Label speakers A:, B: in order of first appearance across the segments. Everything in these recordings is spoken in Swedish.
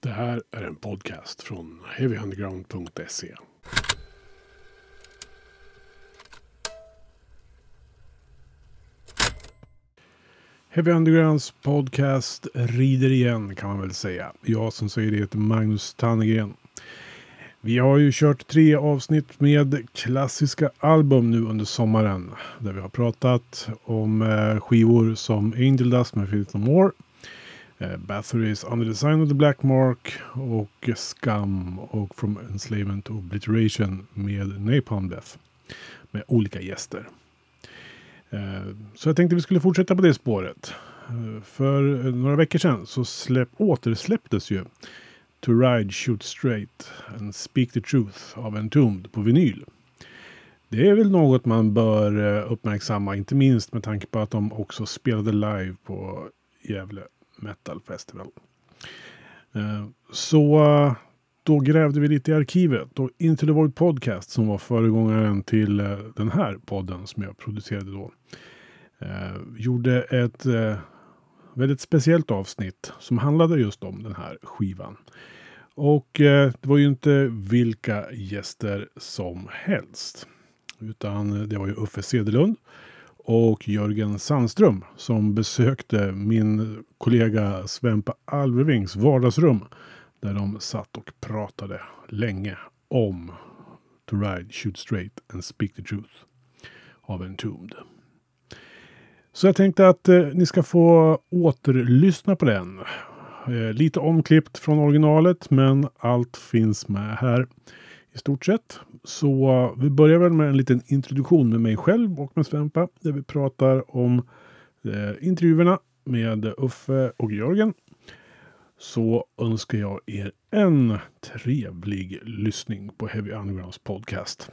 A: Det här är en podcast från heavyunderground.se. Heavy Undergrounds podcast rider igen kan man väl säga. Jag som säger det heter Magnus Tannegren. Vi har ju kört tre avsnitt med klassiska album nu under sommaren. Där vi har pratat om eh, skivor som Angel Dust med Philip More. Eh, Bathory's Under the Sign of the Black Mark och Scum och From Enslavement to Obliteration med Napalm Death. Med olika gäster. Eh, så jag tänkte vi skulle fortsätta på det spåret. Eh, för några veckor sedan så släpp, återsläpptes ju To Ride Shoot Straight and Speak the Truth av Entombed på vinyl. Det är väl något man bör uppmärksamma, inte minst med tanke på att de också spelade live på Gävle Metal Festival. Eh, så då grävde vi lite i arkivet och Into the Void Podcast som var föregångaren till eh, den här podden som jag producerade då. Eh, gjorde ett väldigt speciellt avsnitt som handlade just om den här skivan. Och det var ju inte vilka gäster som helst. Utan det var ju Uffe Sedelund och Jörgen Sandström som besökte min kollega Svempa Alvevings vardagsrum. Där de satt och pratade länge om To Ride, Shoot Straight and Speak the Truth av Entombed. Så jag tänkte att eh, ni ska få återlyssna på den. Eh, lite omklippt från originalet men allt finns med här i stort sett. Så vi börjar väl med en liten introduktion med mig själv och med Svempa. Där vi pratar om eh, intervjuerna med Uffe och Jörgen. Så önskar jag er en trevlig lyssning på Heavy Undergrounds podcast.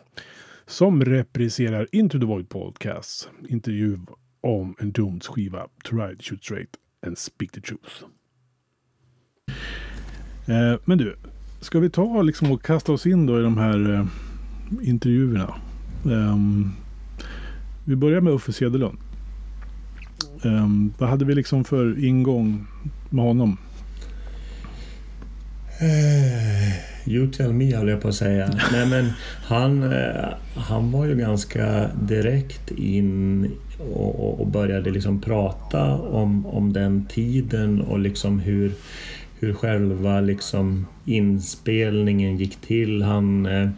A: Som repriserar Into the Void Podcast. Intervju om en Dooms skiva To Ride, Shoot Straight and Speak the Truth. Eh, men du, ska vi ta liksom och kasta oss in då i de här eh, intervjuerna? Eh, vi börjar med Uffe Cederlund. Um, vad hade vi liksom för ingång med honom?
B: Uh, you tell me höll jag på att säga. Nej, men han, uh, han var ju ganska direkt in och, och började liksom prata om, om den tiden och liksom hur, hur själva liksom inspelningen gick till. Han, eh,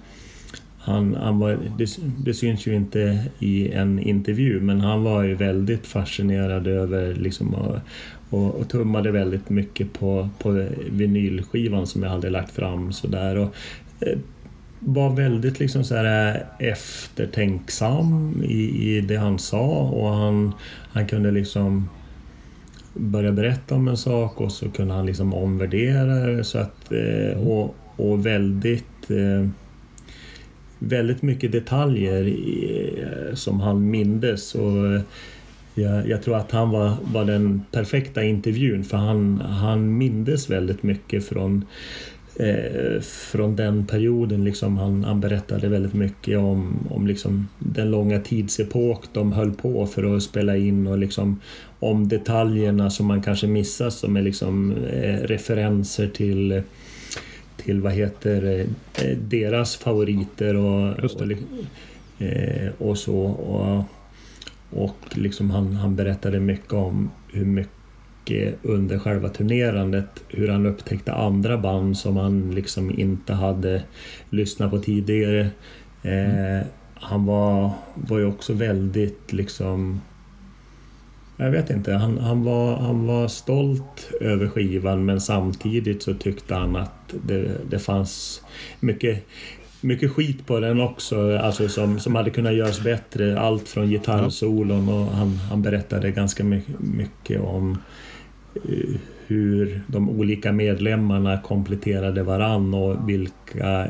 B: han, han var, det, det syns ju inte i en intervju men han var ju väldigt fascinerad över liksom och, och, och tummade väldigt mycket på, på vinylskivan som jag hade lagt fram så där Och, eh, var väldigt liksom så här eh, eftertänksam i, i det han sa och han, han kunde liksom börja berätta om en sak och så kunde han liksom omvärdera det. Så att, eh, och, och väldigt eh, väldigt mycket detaljer eh, som han mindes. Och jag, jag, tror att han var, var den perfekta intervjun för han, han mindes väldigt mycket från eh, från den perioden. Liksom, han, han berättade väldigt mycket om, om liksom, den långa tidsepok de höll på för att spela in och liksom, om detaljerna som man kanske missar som är liksom, eh, referenser till till vad heter eh, deras favoriter och, och, eh, och, så. Och, och liksom han, han berättade mycket om hur mycket under själva turnerandet hur han upptäckte andra band som han liksom inte hade lyssnat på tidigare. Mm. Eh, han var, var ju också väldigt liksom jag vet inte, han, han, var, han var stolt över skivan men samtidigt så tyckte han att det, det fanns mycket, mycket skit på den också, alltså som, som hade kunnat göras bättre. Allt från gitarrsolon och han, han berättade ganska mycket, om eh, hur de olika medlemmarna kompletterade varann och vilka,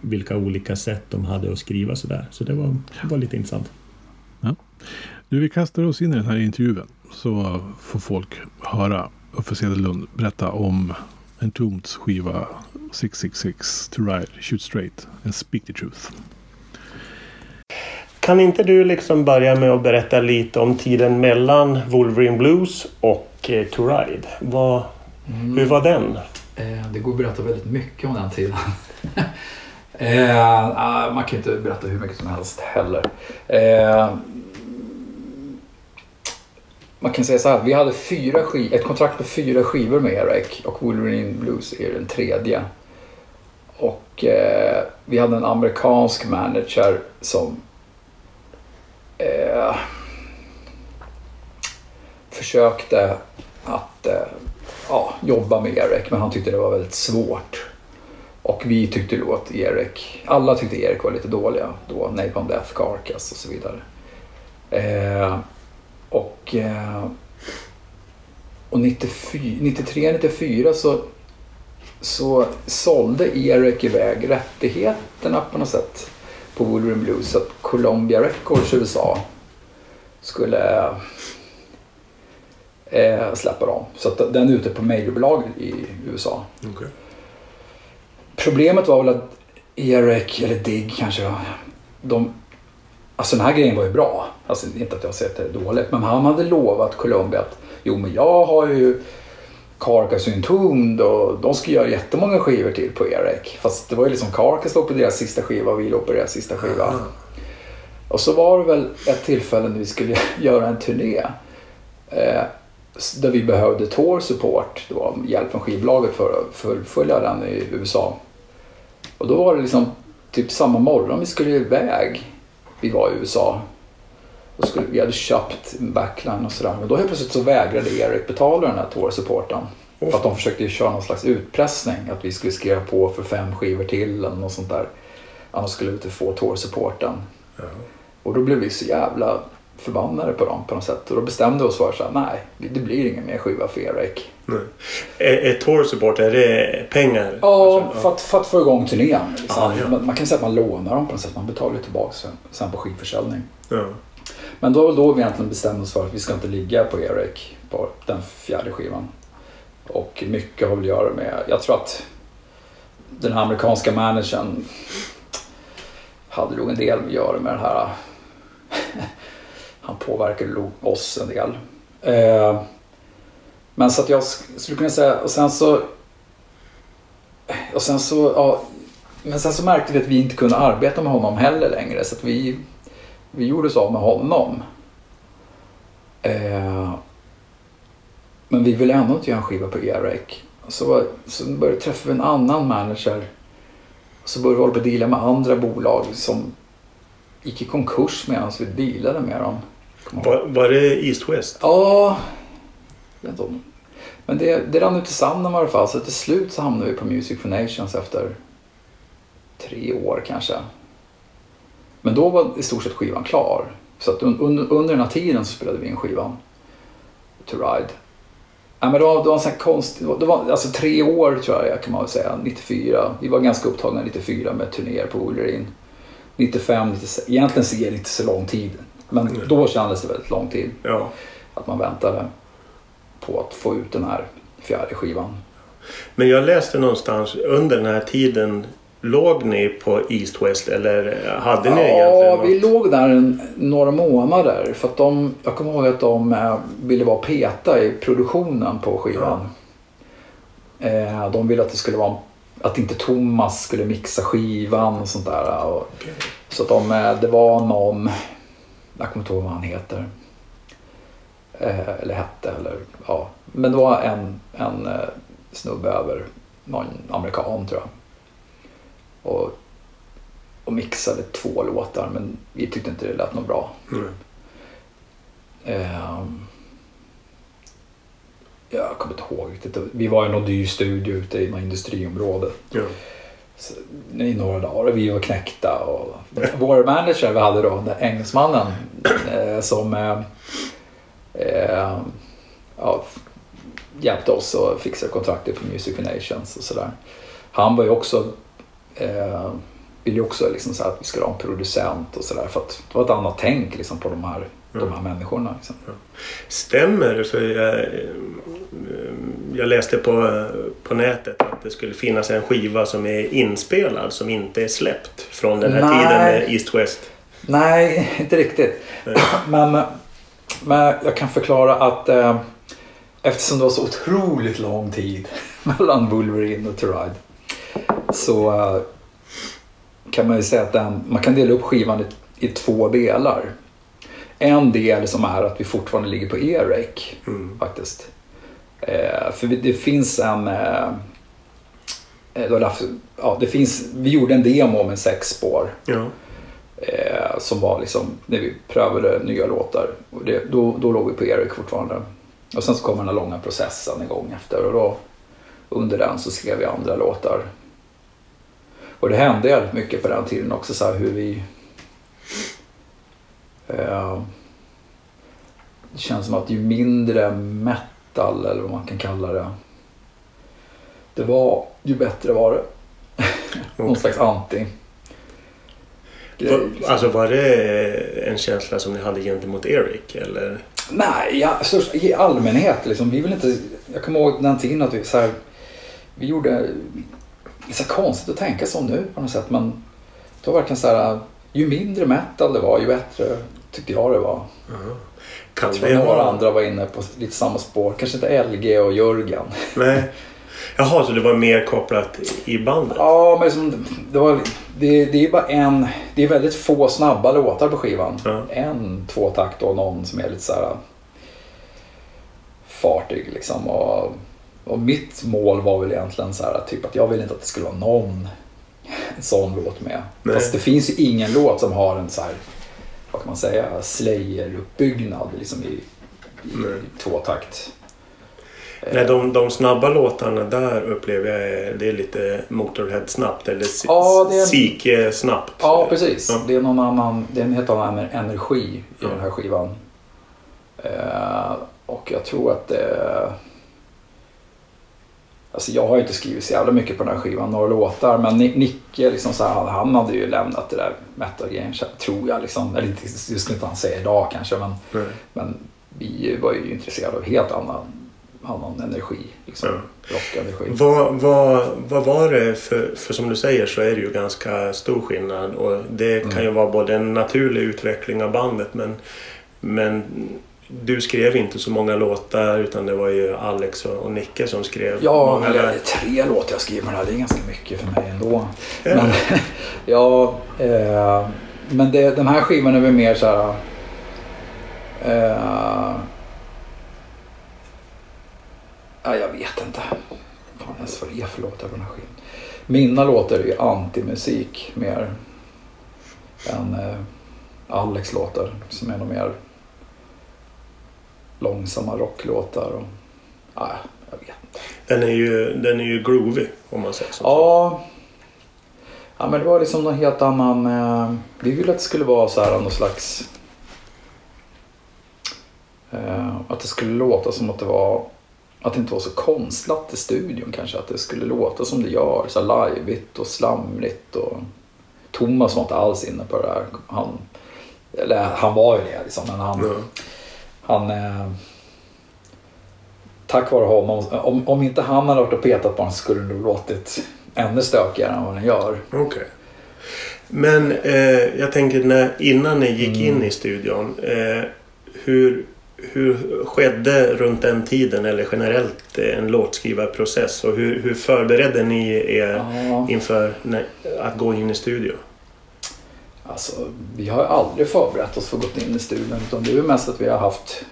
B: vilka olika sätt de hade att skriva sådär. Så det var, var lite intressant.
A: Ja. Nu vi kastar oss in i den här intervjun så får folk höra Uffe Cederlund berätta om en tomt skiva 666 to ride, shoot straight and speak the truth.
B: Kan inte du liksom börja med att berätta lite om tiden mellan Wolverine Blues och eh, To Ride? Vad, mm. Hur var den?
C: Eh, det går att berätta väldigt mycket om den tiden. eh, man kan inte berätta hur mycket som helst heller. Man kan säga så här, vi hade fyra skiv, ett kontrakt på fyra skivor med Eric och Wolverine Blues är den tredje. Och eh, vi hade en amerikansk manager som eh, försökte att eh, ja, jobba med Eric, men han tyckte det var väldigt svårt. Och vi tyckte då att Erik, alla tyckte Erik var lite dåliga då, Napalm Death, Carcass och så vidare. Eh, och eh, och 93-94 så, så sålde Erik iväg rättigheterna på något sätt på Wolverine Blues. Så att Columbia Records USA skulle eh, släppa dem. Så att den är ute på majorbolag i USA.
D: Okay.
C: Problemet var väl att Erik, eller Dig kanske, de, alltså den här grejen var ju bra. Alltså inte att jag säger att det dåligt, men han hade lovat Columbia att jo men jag har ju Carcass Entombed och de ska göra jättemånga skivor till på Erik. Fast det var ju liksom Carcass låg på deras sista skiva och vi låg på deras sista skiva. Mm. Och så var det väl ett tillfälle när vi skulle göra en turné. Eh, där vi behövde tour support, det var hjälp från skivbolaget för att fullfölja den i USA. Och då var det liksom typ samma morgon vi skulle iväg. Vi var i USA. Och skulle, vi hade köpt backline och sådär. Men då helt plötsligt så vägrade Erik betala den här tour supporten. För att de försökte köra någon slags utpressning. Att vi skulle skriva på för fem skivor till eller något sånt där. Annars skulle vi inte få tour supporten. Ja. Och då blev vi så jävla förbannade på dem på något sätt. Och då bestämde vi oss för att nej, det blir ingen mer skiva för Erik.
D: Är, är tour support, är det pengar?
C: Ja, alltså, för, att, för att få igång turnén. Liksom. Ah, ja. man, man, kan säga att man lånar dem på något sätt. Man betalar tillbaka sen, sen på skivförsäljning. Ja. Men då var då vi egentligen bestämde oss för att vi ska inte ligga på Erik på den fjärde skivan. Och mycket har väl att göra med, jag tror att den här amerikanska managern hade nog en del att göra med det här han påverkade oss en del. Eh, men så att jag skulle kunna säga, och sen så... Och sen så, ja, men sen så märkte vi att vi inte kunde arbeta med honom heller längre så att vi, vi gjorde oss av med honom. Eh, men vi ville ändå inte göra en skiva på Eric. Så, så började träffa en annan manager. Så började vi hålla på att deala med andra bolag som gick i konkurs medan vi dealade med dem.
D: Var, var det East West?
C: Ja, jag vet inte. Men det, det rann ut i sanden i alla fall. Så till slut så hamnade vi på Music for Nations efter tre år kanske. Men då var i stort sett skivan klar. Så att under, under den här tiden så spelade vi in skivan. To Ride. Ja, men det, var, det var en sån konst, det var, alltså tre år tror jag kan man väl säga, 94. Vi var ganska upptagna 94 med turnéer på Wolverine. 95, 96, egentligen så är det inte så lång tid. Men mm. då kändes det väldigt lång tid.
D: Ja.
C: Att man väntade på att få ut den här fjärde skivan.
D: Men jag läste någonstans under den här tiden Låg ni på East West eller hade ni ja, egentligen
C: Ja, vi låg där en, några månader. För att de, jag kommer ihåg att de eh, ville vara peta i produktionen på skivan. Ja. Eh, de ville att det skulle vara att inte Thomas skulle mixa skivan och sånt där. Okay. Så att de, eh, det var någon jag kommer inte ihåg vad han heter. Eh, eller hette. Eller, ja. Men det var en, en eh, snubbe över, någon amerikan tror jag. Och, och mixade två låtar men vi tyckte inte det lät något bra. Mm. Eh, jag kommer inte ihåg riktigt. Vi var i någon dyr studio ute i något industriområde. Ja i några dagar och vi var knäckta. Och vår manager vi hade då, den engelsmannen eh, som eh, eh, ja, hjälpte oss att fixa kontraktet på Music Nations och sådär. Han var ju också eh, ville ju också liksom så att vi skulle ha en producent och sådär för att det var ett annat tänk liksom på de här de här människorna. Liksom.
D: Stämmer För jag, jag läste på, på nätet att det skulle finnas en skiva som är inspelad som inte är släppt från den här Nej. tiden med East West.
C: Nej, inte riktigt. Nej. Men, men jag kan förklara att eh, eftersom det var så otroligt lång tid mellan Wolverine och To Ride. Så eh, kan man ju säga att den, man kan dela upp skivan i, i två delar. En del som är att vi fortfarande ligger på E-Rake
D: Mm.
C: faktiskt. Eh, för det finns en... Eh, eh, ja, det finns, vi gjorde en demo med sex spår.
D: Ja.
C: Som var liksom när vi prövade nya låtar. Och det, då, då låg vi på Erik fortfarande. Och sen så kom den här långa processen igång efter. Och då under den så skrev vi andra låtar. Och det hände jävligt mycket på den tiden också så hur vi... Eh, det känns som att ju mindre metal eller vad man kan kalla det. Det var, ju bättre var det. Någon
D: Okej.
C: slags anti. grej,
D: Va-
C: liksom.
D: Alltså var det en känsla som ni hade gentemot Eric? Eller?
C: Nej, ja, så, i allmänhet liksom. Vi vill inte... Jag kommer ihåg den tiden att vi så här, Vi gjorde... Det är så konstigt att tänka så nu på något sätt men det var verkligen så här... Ju mindre metal det var ju bättre tyckte jag det var.
D: Kan
C: Jag tror några
D: vara...
C: andra var inne på lite samma spår. Kanske inte LG och Jörgen.
D: Nej. Jaha, så det var mer kopplat i bandet?
C: Ja, men liksom, det, var, det, det är bara en... Det är väldigt få snabba låtar på skivan.
D: Ja.
C: En tvåtakt och någon som är lite så här fartig liksom. Och, och mitt mål var väl egentligen så här typ att jag ville inte att det skulle vara någon sån låt med.
D: Nej.
C: Fast det finns ju ingen låt som har en så här, vad kan man säga, Slayer-uppbyggnad liksom i, i
D: Nej.
C: tvåtakt.
D: Nej, de, de snabba låtarna där upplever jag det är lite Motorhead snabbt eller
C: Ja, det är-
D: Sike snabbt.
C: Ja, precis.
D: Ja.
C: Det är någon annan, det är en helt annan energi i
D: Ja.
C: den här skivan. Eh, och jag tror att det... Alltså jag har ju inte skrivit så jävla mycket på den här skivan, några låtar. Men Ni- Nicke, liksom så här, han hade ju lämnat det där metal-grejen, tror jag. Liksom. Eller skulle inte han säga idag kanske, men,
D: Nej.
C: men vi var ju intresserade av helt annan, annan energi. Liksom. Rockenergi.
D: Vad, vad, vad var det för, för som du säger så är det ju ganska stor skillnad och det kan
C: Mm.
D: ju vara både en naturlig utveckling av bandet men, men du skrev inte så många låtar utan det var ju Alex och, Nicke som skrev
C: Ja,
D: många
C: är tre låtar jag här. Det är ganska mycket för mig ändå.
D: Ja.
C: Men, ja, eh, men det, den här skivan är väl mer så här... Eh, ja, jag vet inte. Fan ens vad det är för låtar på den här skivan. Mina låtar är ju antimusik mer än eh, Alex låtar som är nog mer långsamma rocklåtar. Och, ja, jag vet.
D: Den är ju, den är ju groovy om man säger så.
C: Ja. Ja men det var liksom någon helt annan... Eh, vi ville att det skulle vara så här någon slags... Eh, att det skulle låta som att det var... Att det inte var så konstlat i studion kanske. Att det skulle låta som det gör. Så här liveigt och slamrigt. Och... Thomas var inte alls inne på det där. Han, eller han var ju det liksom. Men han...
D: Ja.
C: Han... Eh, tack vare honom. Om, om inte han hade varit och petat på så skulle det nog låtit ännu stökigare än vad den gör.
D: Okej. Men eh, jag tänker när, innan ni gick
C: Mm.
D: in i studion. Eh, hur, hur skedde runt den tiden eller generellt eh, en låtskrivarprocess? Och hur, hur förberedde ni er
C: Ja,
D: inför när, att gå in i studio?
C: Alltså, vi har aldrig förberett oss för att gå in i studion. Utan det är ju mest att vi har haft...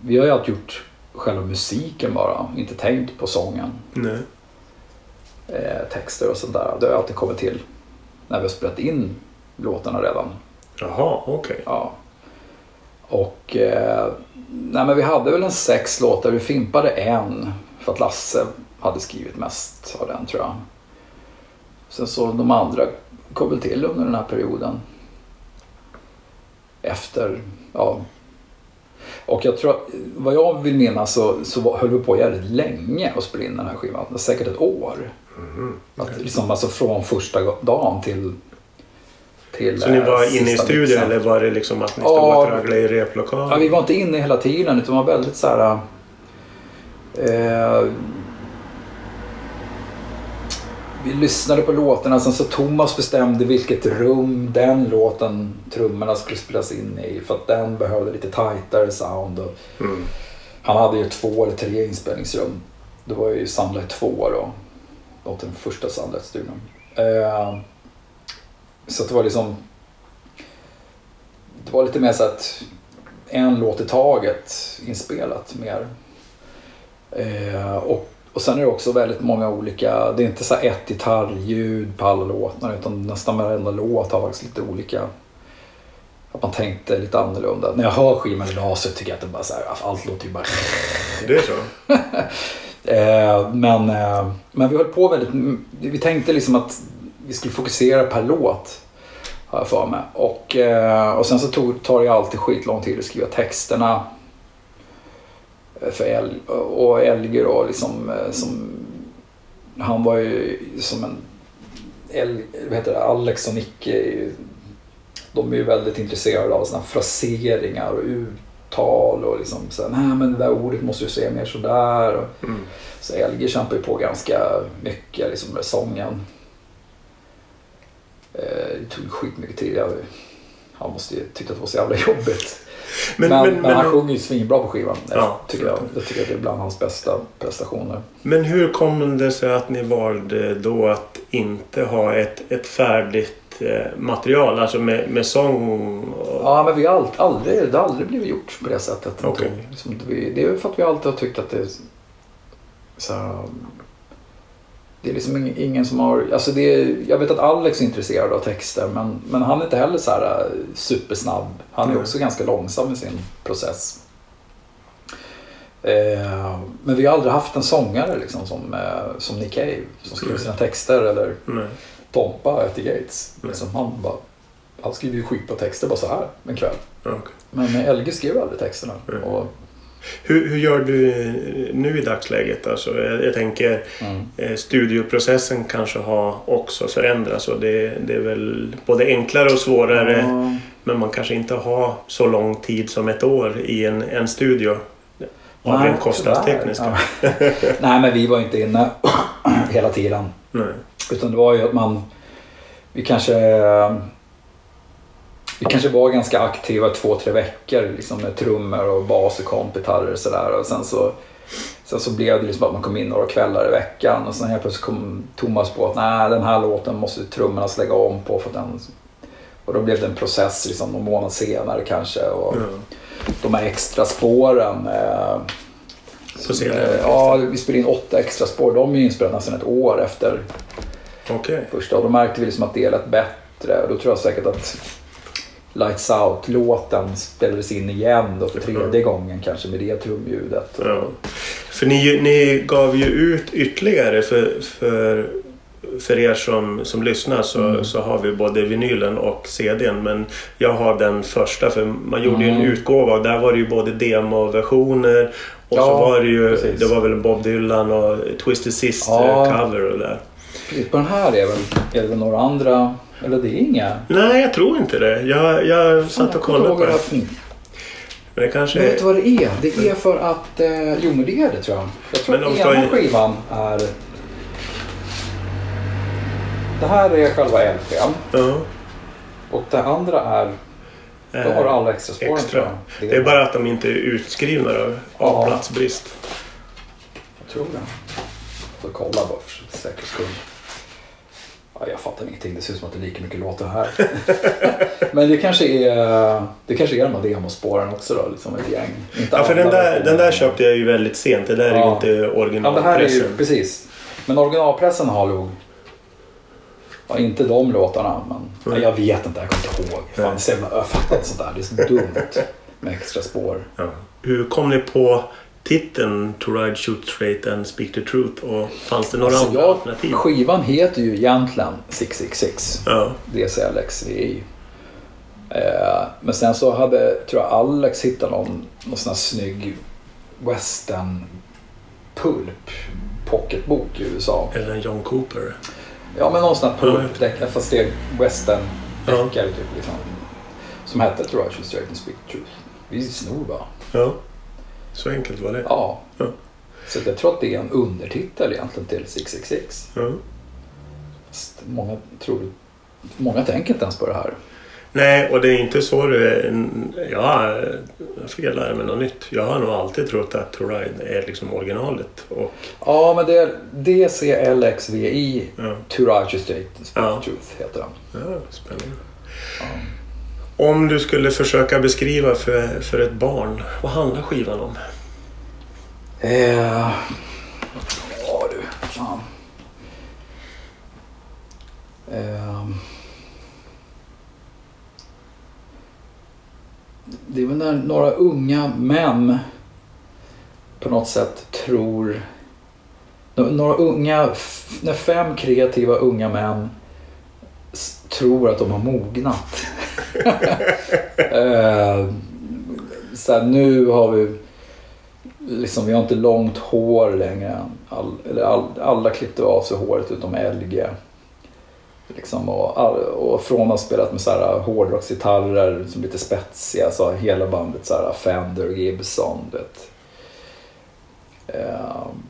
C: Vi har ju alltid gjort själva musiken bara. Inte tänkt på sången.
D: Nej.
C: Eh, texter och sånt där. Det har alltid kommit till när vi har spelat in låtarna redan.
D: Jaha, okej.
C: Ja. Och eh, nej, men vi hade väl en sex låtar. Vi fimpade en för att Lasse hade skrivit mest av den tror jag. Sen så de andra kom väl till under den här perioden. Efter, ja. Och jag tror, att- vad jag vill minnas så, så höll vi på jävligt länge att spela in den här skivan. Säkert ett år.
D: Mhm.
C: Att, liksom, alltså från första dagen till... till
D: Så ni
C: eh,
D: var inne i studion
C: mixen.
D: eller var det liksom att ni stod
C: Ja.
D: och tragglade i replokalen?
C: Ja, vi var inte inne hela tiden utan var väldigt så här... Eh, vi lyssnade på låtarna, sen så Thomas bestämde vilket rum den låten, trummorna skulle spelas in i. För att den behövde lite tajtare sound. Och
D: Mm.
C: han hade ju två eller tre inspelningsrum. Det var ju Sunlight 2 då. Var den första Sunlight-studion. Eh, så det var liksom... Det var lite mer så att en låt i taget inspelat mer. Eh, och, och sen är det också väldigt många olika, det är inte så ett gitarrljud på alla låtar utan nästan varenda låt har faktiskt lite olika att man tänkte lite annorlunda. När jag hör skivan idag så tycker jag att det bara så här, allt låter ju bara...
D: Det är så?
C: Eh, men, eh, men vi höll på väldigt... Vi tänkte liksom att vi skulle fokusera per låt. Har jag för mig. Och, eh, och sen så tog, tar det alltid skitlång tid att skriva texterna. Eh, För El, och Elger då liksom som... Han var ju som en... El, vad heter det? Alex och Nicke De är ju väldigt intresserade av såna fraseringar och uttal och liksom så nej men det där ordet måste du säga mer sådär. Och,
D: Mm.
C: så Elger kämpar ju på ganska mycket liksom med sången. Eh, Det tog skitmycket tid. Jag, han måste ju tycka att det var så jävla jobbigt. Men,
D: Men,
C: men,
D: men,
C: han sjunger ju svinbra på skivan.
D: Ja,
C: tycker jag. jag tycker att det är bland hans bästa prestationer.
D: men hur kom det sig att ni valde då att inte ha ett, ett färdigt eh, material? Alltså med, med sång och...
C: Ja, men vi har aldrig, aldrig, det har aldrig blivit gjort på det sättet.
D: Okej.
C: Liksom, det är för att vi alltid har tyckt att det är så här, Det är liksom ing- ingen som har... Alltså det är, jag vet att Alex är intresserad av texter men, men han är inte heller så här äh, supersnabb. Han är
D: Nej.
C: också ganska långsam i sin process. Eh, men vi har aldrig haft en sångare liksom, som, eh, som Nick Cave som skriver sina texter eller
D: Nej.
C: Tompa Eddie Gates.
D: Nej.
C: Liksom, han, bara, han skriver ju skitbra texter bara så här en kväll.
D: Okej.
C: Men Elge skrev aldrig texterna.
D: Mm.
C: Och,
D: Hur, hur gör du nu i dagsläget? Alltså, jag, jag tänker
C: mm.
D: eh, studioprocessen kanske har också förändrats och det, det är väl både enklare och svårare
C: Ja.
D: men man kanske inte har så lång tid som ett år i en, en studio. Av rent kostnadstekniska.
C: Ja. Nej, men vi var inte inne hela tiden.
D: Nej.
C: Utan det var ju att man... Vi kanske... Vi kanske var ganska aktiva två, tre veckor liksom med trummor och bas och kompgitarrer och sådär. Och sen så, sen så blev det liksom att man kom in några kvällar i veckan och sen helt plötsligt kom Thomas på att nej, den här låten måste trummorna lägga om på för den... Och då blev det en process liksom någon månad senare kanske. Och
D: Ja.
C: de här extra spåren. Eh,
D: Så ser
C: eh,
D: det.
C: Ja, vi spelade in åtta extra spår. De är inspelade nästan ett år efter
D: Okej.
C: första. Och då märkte vi liksom att det lät bättre. Och då tror jag säkert att Lights Out-låten spelades in igen då för tredje gången kanske med det trumljudet.
D: Ja. För ni, ni gav ju ut ytterligare för, för, för er som, som lyssnar så,
C: Mm.
D: så har vi både vinylen och CDn. Men jag har den första för man gjorde ju en
C: Mm.
D: utgåva och där var det ju både demoversioner och så
C: Ja,
D: var det ju
C: precis.
D: det var väl Bob Dylan och Twisted Sister
C: Ja.
D: cover och där.
C: På den här är väl, är det väl några andra, eller det är inga.
D: Nej, jag tror inte det. Jag, jag satt och kollade på det. Men det kanske
C: Men vet du vad det är? Det är för att, eh, jo men det är det tror jag. Jag tror
D: Men
C: att ena skivan är... Det här är själva LPn
D: Ja.
C: och det andra är, då har du alla extra spåren
D: extra.
C: jag.
D: Det är bara att de inte är utskrivna då, av platsbrist.
C: Jag tror det. Får kolla bara för säkerhets skull. Ja, jag fattar ingenting. Det ser ut som att det är lika mycket låtar här. Men det kanske är, det kanske är de här demospåren också då, liksom ett gäng. Inte
D: Ja, för den där, den där köpte jag ju väldigt sent. Det där är ju
C: Ja.
D: inte
C: Ja, det här är ju,
D: originalpressen.
C: precis. Men originalpressen har nog, ja, inte de låtarna, men ja, jag vet inte, jag kommer inte ihåg. Fan, jag fattar inte sånt där. Det är så dumt med extra spår.
D: Ja. Hur kom ni på titeln To Ride, Shoot Straight and Speak the Truth? Och fanns det några
C: Alltså,
D: andra
C: jag,
D: alternativ?
C: skivan heter ju egentligen 666.
D: Ja.
C: DCLXVI. Eh, men sen så hade, tror jag Alex hittat någon, någon sån här snygg western pulp pocketbok i USA.
D: Eller en John Cooper.
C: Ja men någon sån här pulp fast det är western
D: Ja.
C: deckare typ liksom. Som hette tror jag Shoot Straight and Speak the Truth. Vi snor bara.
D: Ja. Så enkelt var det.
C: Ja.
D: Ja.
C: Så jag tror att det är en undertitel egentligen till 666.
D: Ja.
C: Många tror, många tänker inte ens på det här.
D: Nej, och det är inte så det Ja, jag fick lära mig något nytt. Jag har nog alltid trott att To Ride är liksom originalet. Och,
C: Ja, men det är DCLXVI
D: ja,
C: To Righteous State
D: Ja.
C: Truth heter den.
D: ja, spännande. Om du skulle försöka beskriva för, för ett barn, vad handlar skivan om?
C: Eh, ja du, fan. Eh... det är väl när några unga män på något sätt tror... Några unga, när fem kreativa unga män tror att de har mognat. eh, så här, nu har vi liksom, vi har inte långt hår längre. All, eller all, alla klippte av sig håret utom LG. Liksom, och, och från att ha spelat med så här hårdrocksgitarrer som lite spetsiga så har hela bandet så här Fender och Gibson. Vet. Ehm,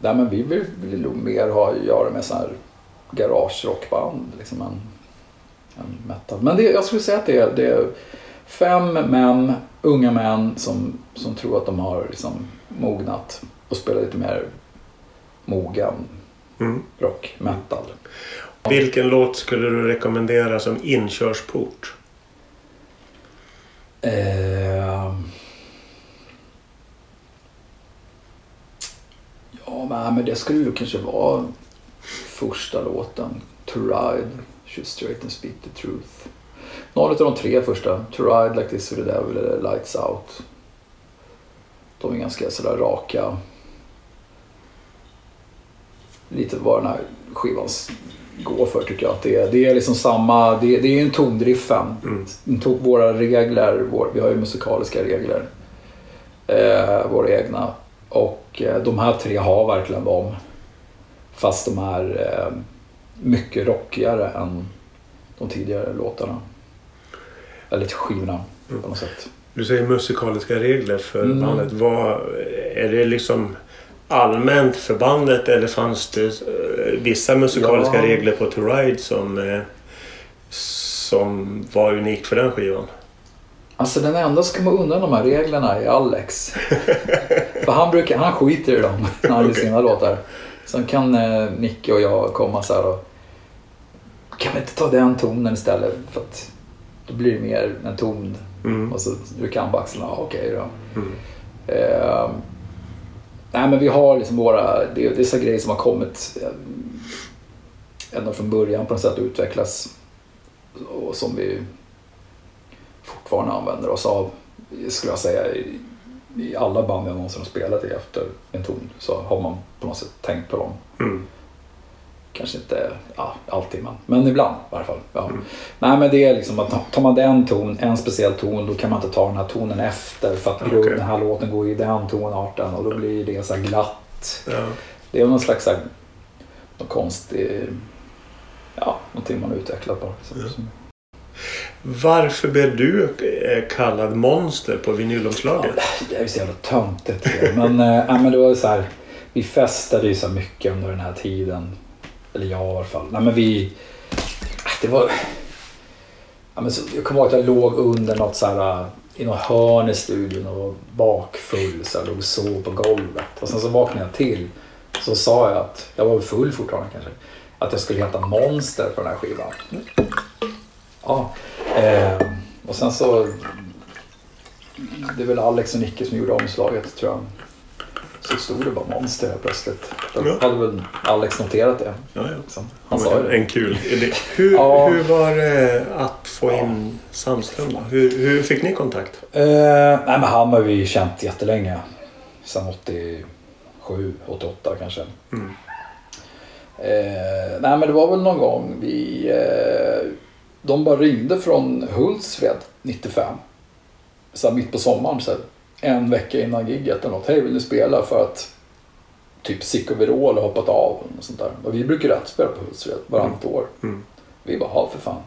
C: nej, men vi vill, vill nog mer ha att göra med så här garagerockband. Liksom en, en metal. Men det, jag skulle säga att det är, det är fem män, unga män som, som tror att de har liksom mognat och spelar lite mer mogen
D: Mm.
C: rock, metal.
D: Vilken låt skulle du rekommendera som inkörsport?
C: Eh, ja, men, det skulle ju kanske vara första låten. To Ride, Straight and Speak the Truth. Någon av de tre första. To Ride, Like This with the Devil eller Lights Out. De är ganska sådär raka. Lite vad den här skivan går för tycker jag. Att det, är, det är liksom samma, det, det är ju en tondriffen.
D: Mm.
C: Våra regler, vår, vi har ju musikaliska regler. Eh, våra egna. Och eh, de här tre har verkligen dem. Fast de är eh, mycket rockigare än de tidigare låtarna. Eller skivorna på något sätt.
D: Du säger musikaliska regler för
C: Mm.
D: bandet. Vad, är det liksom allmänt för bandet eller fanns det eh, vissa musikaliska
C: Ja.
D: regler på To Ride som, eh, som var unikt för den skivan?
C: Alltså den enda som kommer undan de här reglerna är Alex. För han, brukar, han skiter i dem när han gör sina låtar. Sen kan eh, Nicke och jag komma så här och kan vi inte ta den tonen istället? För att då blir det mer en ton.
D: Mm.
C: Och så rycker han på axlarna. Ja, Okej då.
D: Mm.
C: Eh, nej men vi har liksom våra, det är dessa grejer som har kommit eh, ända från början på något sätt att utvecklas. Och som vi fortfarande använder oss av, skulle jag säga. I, alla band jag någonsin har spelat i efter en ton så har man på något sätt tänkt på dem.
D: Mm.
C: Kanske inte ja, alltid, men, men ibland i varje fall. Ja. Nej, men det är liksom att tar man den ton, en speciell ton, då kan man inte ta den här tonen efter för att grunden, den här låten går i den tonarten och då blir det så här glatt.
D: Ja.
C: Det är någon slags här, någon konstig, ja, någonting man har utvecklat bara. Så.
D: Varför blev du eh, kallad monster på vinylomslaget?
C: Det är ju så jävla töntigt. Men, äh, men det var så här, vi festade ju så mycket under den här tiden. Eller jag i alla fall. Nej, men vi, äh, det var, ja, men så, jag kommer ihåg att jag låg under något så här, äh, i något hörn i studion och var bakfull. Så jag låg och sov på golvet. Och sen så vaknade jag till. Så sa jag att, jag var väl full fortfarande kanske, att jag skulle heta Monster på den här skivan. Ja. Eh, och sen så det är väl Alex och Nicke som gjorde omslaget tror jag. Så stod det bara monster här plötsligt. Då
D: Ja.
C: hade väl Alex noterat det.
D: Ja, ja.
C: Liksom. Han sa det.
D: En kul idé. Hur,
C: Ja.
D: hur var det att få in Sandström? då? Hur, hur fick ni kontakt?
C: Eh, nej men han har vi känt jättelänge. Sen 87, 88 kanske.
D: Mm.
C: Eh, nej men det var väl någon gång vi... Eh, de bara ringde från Hultsfred 95. Så mitt på sommaren. Så en vecka innan gigget eller något. Hej vill du spela för att typ Sicko Virol har hoppat av. Och, sånt där. och vi brukar rätt spela på Hultsfred varannat år.
D: Mm.
C: Vi bara, ja för fan.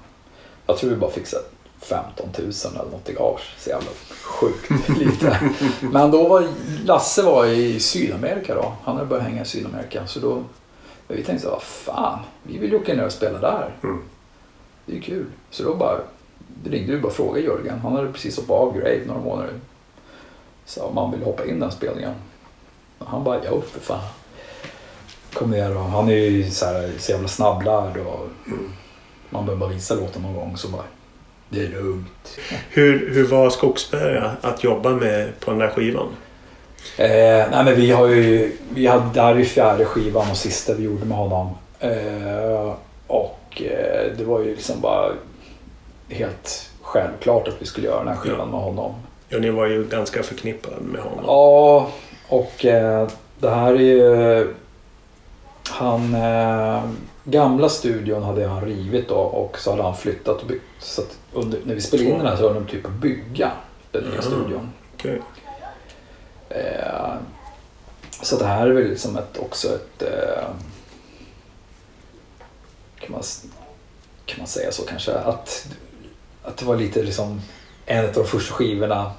C: Jag tror vi bara här 15 000 eller något i gage. Så jävla sjukt lite. Men då var Lasse var i Sydamerika då. Han hade börjat hänga i Sydamerika. Så då vi tänkte så vad fan, vi vill ju åka ner och spela där.
D: Mm.
C: Det är ju kul. Så då bara ringde vi bara frågade Jörgen. Han hade precis hoppat av Grave några månader. Så om han ville hoppa in den spelningen. Och han bara, ja för fan. Kom ner och han är ju så, här, så jävla snabblärd och man behöver bara visa låten någon gång så bara, det är lugnt.
D: Hur, hur var Skogsberga att jobba med på den där skivan?
C: Eh, nej men vi har ju, vi hade, det här är ju fjärde skivan och sista vi gjorde med honom. Eh, och eh, det var ju liksom bara helt självklart att vi skulle göra den här skivan med honom.
D: Ja, ni var ju ganska förknippade med honom.
C: Ja, och eh, det här är ju... Han... Eh, gamla studion hade han rivit då och så hade han flyttat och byggt. Så under, när vi spelade in den här så höll de typ på att bygga den nya
D: Ja.
C: studion. Eh, så det här är väl liksom ett, också ett... Kan, man, kan man säga så kanske? Att, att det var lite liksom en av de första skivorna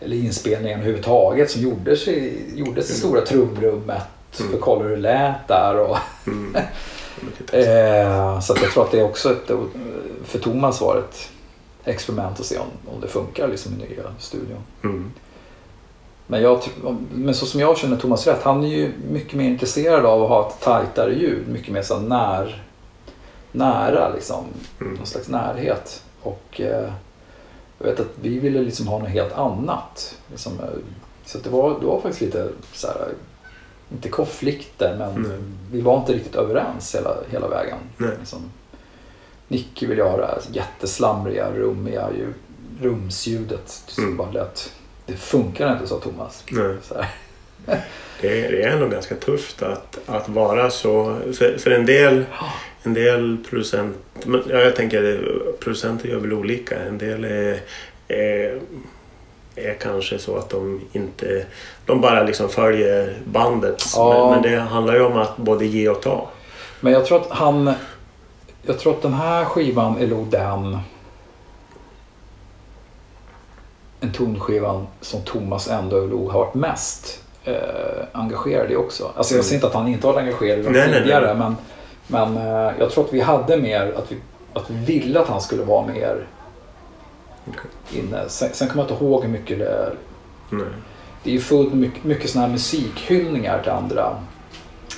C: eller inspelningarna överhuvudtaget som gjordes i, gjordes i stora trumrummet.
D: Mm.
C: För att kolla hur det lät där. Och,
D: Mm.
C: Eh, så jag tror att det är också ett, för Thomas var ett experiment att se om, om det funkar liksom i nya studion.
D: Mm.
C: Men, jag, men så som jag känner Thomas rätt, han är ju mycket mer intresserad av att ha ett tajtare ljud. Mycket mer så när, nära liksom.
D: Mm.
C: Någon slags närhet. Och eh, jag vet att vi ville liksom ha något helt annat. Liksom, eh, så det, var, det var faktiskt lite så här, inte konflikter men
D: Mm.
C: vi var inte riktigt överens hela, hela vägen.
D: Nej.
C: Liksom, Nicky ville ha det här jätteslamriga, rummiga ljud, rumsljudet. Som
D: Mm.
C: bara lät, det funkar inte, sa Thomas. Så här.
D: Det, är- det är ändå ganska tufft att, att vara så. För, för en del, en del producent, ja, jag tänker producenter gör väl olika. En del är, är, är kanske så att de inte, de bara liksom följer bandet.
C: Ja.
D: Men, men det handlar ju om att både ge och ta.
C: Men jag tror att han... Jag tror att den här skivan är nog den... En tonskivan som Thomas ändå har varit mest eh, engagerad i också. Alltså jag säger inte att han inte varit engagerad
D: Nej, nej,
C: tidigare
D: nej.
C: men, men eh, jag tror att vi hade mer, att vi, att vi ville att han skulle vara mer inne. Sen, sen kommer jag inte ihåg hur mycket det är.
D: Nej.
C: Det är ju fullt mycket, mycket sådana här musikhyllningar till andra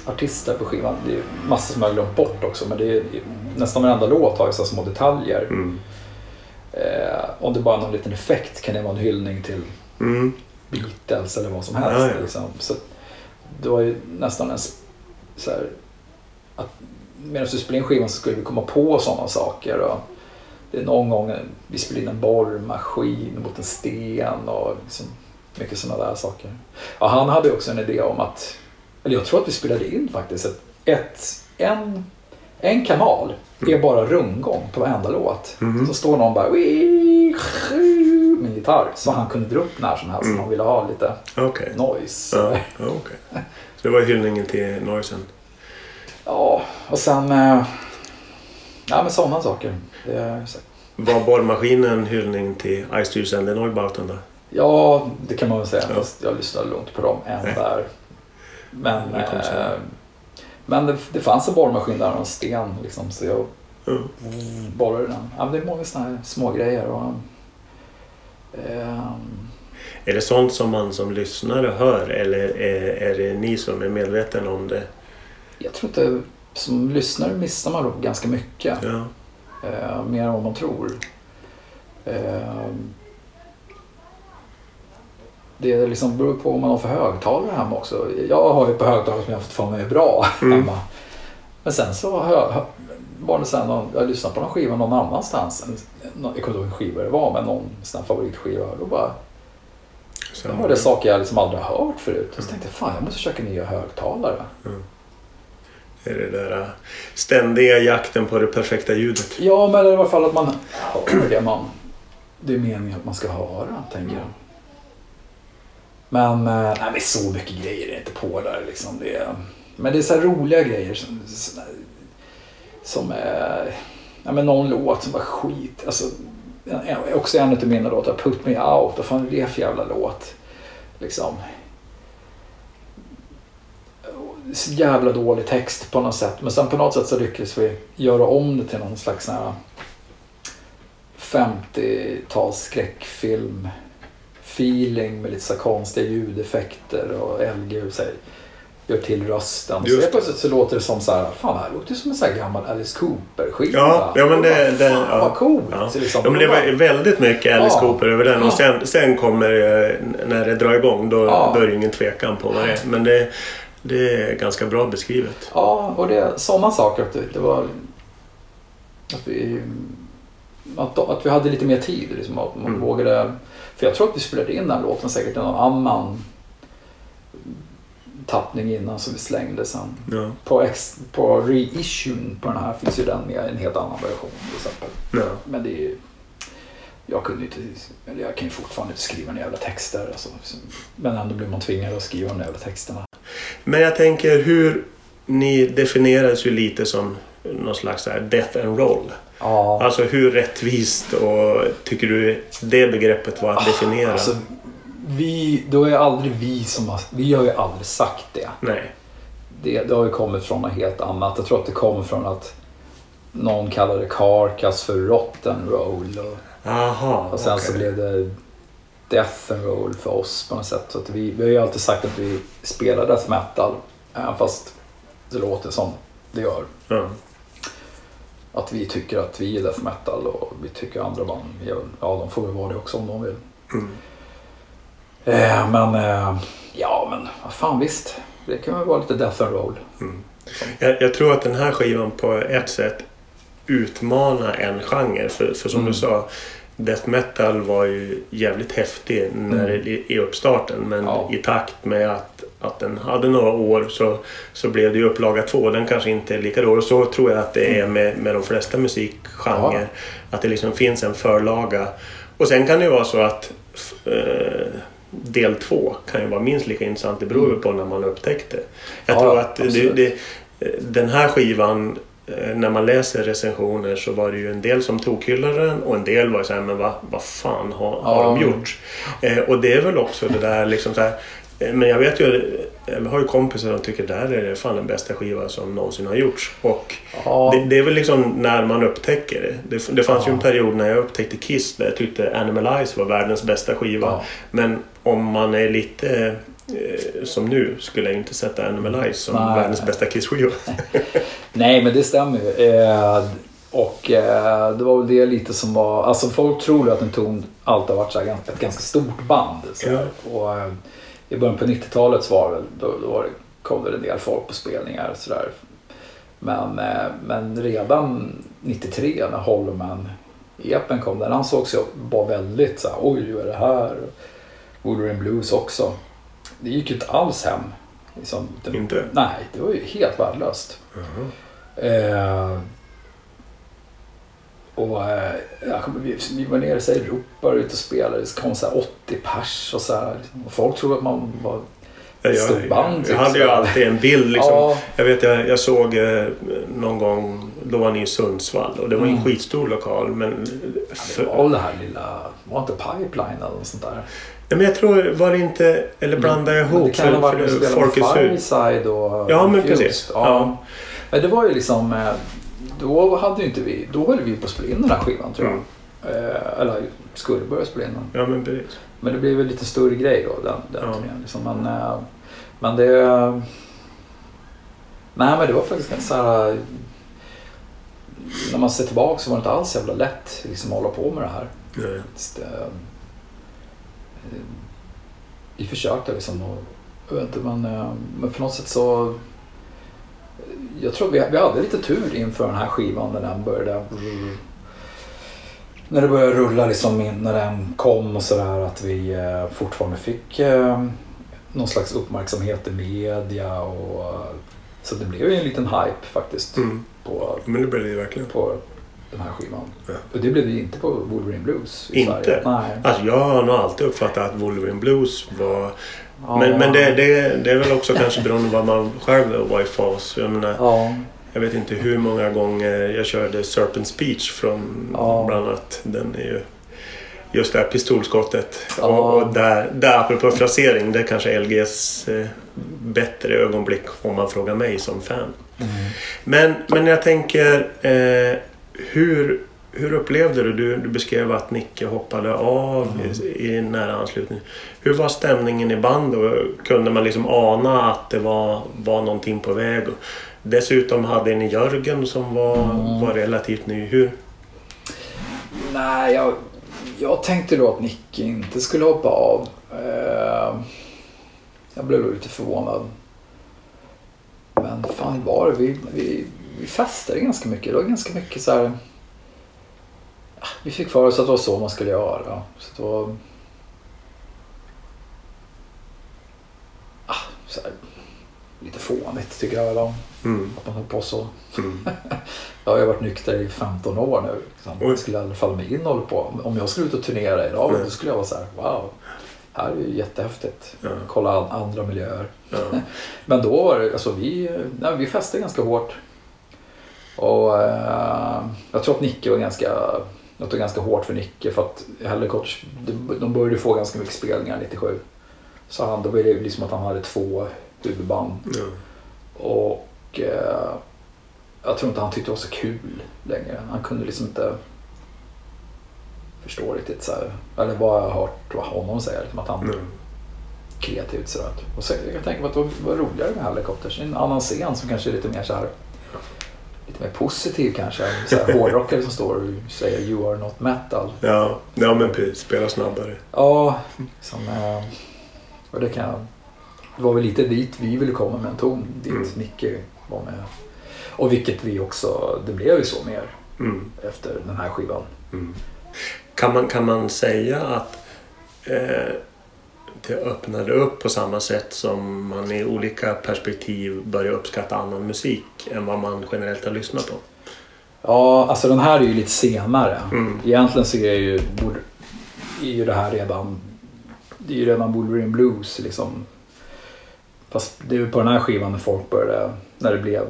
C: artister på skivan. Det är massor som jag har glömt bort också men det är, nästan varenda låt har ju så små detaljer.
D: Mm.
C: Eh, om det bara är någon liten effekt kan det vara en hyllning till
D: Mm.
C: Beatles eller vad som helst.
D: Ja, ja.
C: Liksom. Så det var ju nästan en så här, att medan vi spelade in skivan så skulle vi komma på sådana saker. Och det är någon gång vi spelade in en borrmaskin mot en sten och liksom mycket sådana där saker. Ja, han hade också en idé om att, eller jag tror att vi spelade in faktiskt, ett, ett, en, en kanal är bara rundgång på varenda låt.
D: Mhm.
C: Så står någon bara med en gitarr. Så han kunde dra upp när som helst om han ville ha lite
D: Okej.
C: noise.
D: Ja, okej. Så det var hyllningen till Noisen.
C: Ja, och sen... Eh, ja, men sådana saker. Så-
D: Var borrmaskinen hyllning till Eistyrsen den Neubauten då?
C: ja, det kan man väl säga.
D: Ja.
C: Fast jag lyssnade långt på dem än där. Men,
D: Det kom sen.
C: eh, men det, det fanns en borrmaskin där och en sten. Liksom, så jag
D: Mm.
C: borrade den. Ja, det är många sådana här små grejer. Och, ehm,
D: Är det sånt som man som lyssnare hör eller är, är det ni som är medvetna om det?
C: jag tror inte... Som lyssnare missar man ganska mycket.
D: Ja.
C: Eh, mer än vad man tror. Eh, det liksom beror på vad man har för högtalare hemma också. Jag har ju på högtalare som jag har fått för mig är bra
D: Mm.
C: hemma. Men sen så hör, hör, var det sen någon, jag lyssnade på någon skiva någon annanstans. Jag kommer inte ihåg vilken skiva det var, men någon sån favoritskiva. Då bara,
D: Så,
C: jag hörde saker jag liksom aldrig har hört förut. Och så tänkte jag, fan jag måste köka nya högtalare.
D: är det där äh, ständiga jakten på det perfekta ljudet.
C: Ja, men i alla fall att man hör det man... Det är meningen att man ska höra, tänker jag. Men, eh, nej, men så mycket grejer är inte på där liksom. Det är, men det är så här roliga grejer som, som, som är... Ja, men någon låt som var skit. Alltså, också en av mina låtar, Put Me Out. Vad fan är det för jävla låt? Liksom. så jävla dålig text på något sätt. Men sen på något sätt så lyckades vi göra om det till någon slags 50-tals skräckfilm feeling med lite så konstiga ljudeffekter och LG så här, gör till rösten. Och så
D: Just det.
C: plötsligt så låter det som så här, fan det här låter som en så här gammal Alice Cooper-skiva.
D: Ja, ja, men det-
C: Och
D: det-
C: fan,
D: ja.
C: vad coolt.
D: Ja.
C: Så liksom,
D: Ja, men det var väldigt mycket Alice
C: Ja.
D: Cooper över den. Och sen, sen kommer eh, när det drar igång då,
C: Ja.
D: då är det ingen tvekan på vad det är. Men det, det är ganska bra beskrivet.
C: Ja, och det sådana saker. Det var att vi, att, att vi hade lite mer tid. Liksom, att man
D: Mm.
C: vågade, för jag tror att vi spelade in den låten säkert i någon annan tappning innan som vi slängde sen.
D: Ja.
C: På, ex, på reissuen på den här finns ju den med en helt annan version till exempel.
D: Ja.
C: Men det är ju- jag kunde inte, eller jag kan ju fortfarande inte skriva några jävla texter. Alltså. Men ändå blir man tvingad att skriva de jävla texterna.
D: Men jag tänker hur ni definierades ju lite som någon slags death and roll.
C: Ja.
D: Alltså hur rättvist och tycker du det begreppet var att definiera?
C: Alltså, vi, då är aldrig vi som har, vi har ju aldrig sagt det.
D: Nej.
C: det. Det har ju kommit från något helt annat. Jag tror att det kommer från att någon kallade Carcass för rotten roll. Och,
D: Aha,
C: och sen
D: okej.
C: så blev det death and roll för oss på något sätt. Så vi, vi har ju alltid sagt att vi spelar death metal. Även fast det låter som det gör.
D: Ja.
C: Att vi tycker att vi är death metal och vi tycker andra band, ja de får väl vara det också om de vill.
D: Mm.
C: Eh, men eh, ja men vad fan visst. Det kan väl vara lite death and roll.
D: Jag, jag tror att den här skivan på ett sätt utmanar en genre. För, för som
C: Mm.
D: du sa, death metal var ju jävligt häftig när
C: Mm.
D: det, i uppstarten. Men
C: Ja.
D: i takt med att, att den hade några år så, så blev det ju upplaga två. Den kanske inte är lika dålig. Och så tror jag att det är med, med de flesta musikgenrer.
C: Ja.
D: Att det liksom finns en förlaga. Och sen kan det ju vara så att eh, del två kan ju vara minst lika intressant. Det beror ju på när man upptäckte. Jag
C: Ja,
D: tror att det, det, den här skivan, eh, när man läser recensioner så var det ju en del som tokhyllade den och en del var ju såhär, men vad, vad fan har, har
C: Ja.
D: de gjort? Eh, och det är väl också det där liksom så här, men jag vet ju, jag har ju kompisar som tycker det här är fan den bästa skiva som någonsin har gjorts. Och
C: Ja,
D: det, det är väl liksom när man upptäcker det. Det, det fanns ju en
C: Ja.
D: period när jag upptäckte Kiss där jag tyckte Animalize var världens bästa skiva.
C: Ja.
D: Men om man är lite eh, som nu skulle jag inte sätta Animalize som
C: Nej.
D: världens bästa Kiss-skiva.
C: Nej, men det stämmer ju. Eh, och eh, det var väl det lite som var... Alltså folk tror ju att en ton alltid har varit så här, ett ganska stort band. Så. Och, eh, I början på 90-talet så var det, då, då kom det en del folk på spelningar och sådär. Men, eh, men redan 93 när Holloman epen kom, den ansågs ju vara väldigt så här, oj vad är det här? Wolverine Blues också. Det gick ju inte alls hem. Liksom, det,
D: Inte?
C: Nej, det var ju helt värdelöst. Eh, och eh, jag kommer- vi, vi var nere i Europa ute och spelade. Det kom så här 80 pers och så här. Och folk trodde att man var...
D: Jag,
C: Stort
D: jag,
C: band,
D: jag
C: typ,
D: hade ju
C: så.
D: alltid en bild liksom.
C: Ja.
D: Jag vet jag, jag såg eh, någon gång, då var ni i Sundsvall och det var en
C: Mm.
D: skitstor lokal. Men,
C: Det
D: för,
C: var väl det här lilla... Var inte Pipeline eller något sånt där?
D: Men jag tror, var det inte, eller blandar jag
C: Mm.
D: Ihop?
C: Det kan ha varit
D: det-
C: med
D: Folkets hus.
C: Fireside och
D: Ja, men precis.
C: Ja.
D: Ja.
C: Men det var ju liksom... Då hade inte vi... Då höll vi på att spela in den här skivan tror jag.
D: Mm.
C: Eh, eller skulle börja spela in den.
D: Ja men precis.
C: Men det blev väl lite större grej då. Den, den
D: Ja.
C: turnén, liksom. men, eh, men det... Nej men det var faktiskt ganska så här... När man ser tillbaka så var det inte alls jävla lätt liksom, att hålla på med det här.
D: Nej.
C: Just, eh, eh, Vi försökte liksom och, jag vet inte, men, eh, men på något sätt så... Jag tror vi, vi hade lite tur inför den här skivan när den började... När det började rulla liksom in, när den kom och sådär att vi eh, fortfarande fick eh, någon slags uppmärksamhet i media och eh, så det blev ju en liten hype faktiskt
D: Mm.
C: på,
D: Men det blev det verkligen.
C: på den här skivan.
D: Ja.
C: Och det blev det inte på Wolverine Blues i
D: Inte?
C: Sverige. Nej.
D: Alltså jag har nog alltid uppfattat att Wolverine Blues var...
C: Ja.
D: Men, men det, det, det är väl också kanske beroende på vad man själv var i fas. Jag menar,
C: Ja,
D: Jag vet inte hur många gånger jag körde Serpent Speech från
C: Ja.
D: bland annat. Den är ju just det här pistolskottet.
C: Ja.
D: Och, där, där, apropå frasering, det är kanske LGs eh, bättre ögonblick om man frågar mig som fan. Men, men jag tänker, eh, hur, hur upplevde du, du, du beskrev att Nicke hoppade av i, i nära anslutning. Hur var stämningen i bandet? Kunde man liksom ana att det var, var någonting på väg? Dessutom hade ni Jörgen som var, var relativt ny. Hur?
C: Nej, jag, jag tänkte då att Nicke inte skulle hoppa av. Eh, jag blev lite förvånad. Men fan var det? Vi, vi, vi festade ganska mycket. Det var ganska mycket så här... Vi fick för oss att det var så man skulle göra. Så det var... Ah, så här, lite fånigt tycker jag väl om.
D: Mm.
C: Att man höll på så.
D: Mm.
C: Jag har ju varit nykter i 15 år nu. Liksom. Jag skulle i alla fall mig in och på. Om jag skulle ut och turnera idag
D: Nej.
C: då skulle jag vara så här, wow. Här är ju jättehäftigt.
D: Ja.
C: Kolla an- andra miljöer.
D: Ja.
C: Men då var det, alltså vi, nej, vi festade ganska hårt. Och eh, jag tror att Nicke var ganska, jag tror ganska hårt för Nicke för att Helicopters, de, de började få ganska mycket spelningar 97. Så han, då var det liksom att han hade två huvudband.
D: Ja.
C: Och eh, jag tror inte han tyckte det var så kul längre. Han kunde liksom inte förstå riktigt så här, eller vad jag har hört vad honom säga, liksom att han
D: Mm.
C: kreativt sådär. Och så, jag tänka mig att det var roligare med Helicopters. En annan scen som kanske är lite mer så här lite mer positiv kanske. Så här, hårdrockare som står och säger You are not metal.
D: Ja, ja men precis. Spela snabbare.
C: Ja, som, eh, och det kan Det var väl lite dit vi ville komma med en ton. Dit
D: Mm.
C: Nicke var med. Och vilket vi också, det blev ju så mer
D: Mm.
C: efter den här skivan.
D: Mm. Kan, man, kan man säga att eh, det öppnade upp på samma sätt som man i olika perspektiv börjar uppskatta annan musik än vad man generellt har lyssnat på?
C: Ja, alltså den här är ju lite senare.
D: Mm.
C: Egentligen så är ju, är ju det här redan, det är ju redan Wolverine Blues liksom. Fast det är ju på den här skivan när folk började, när det blev.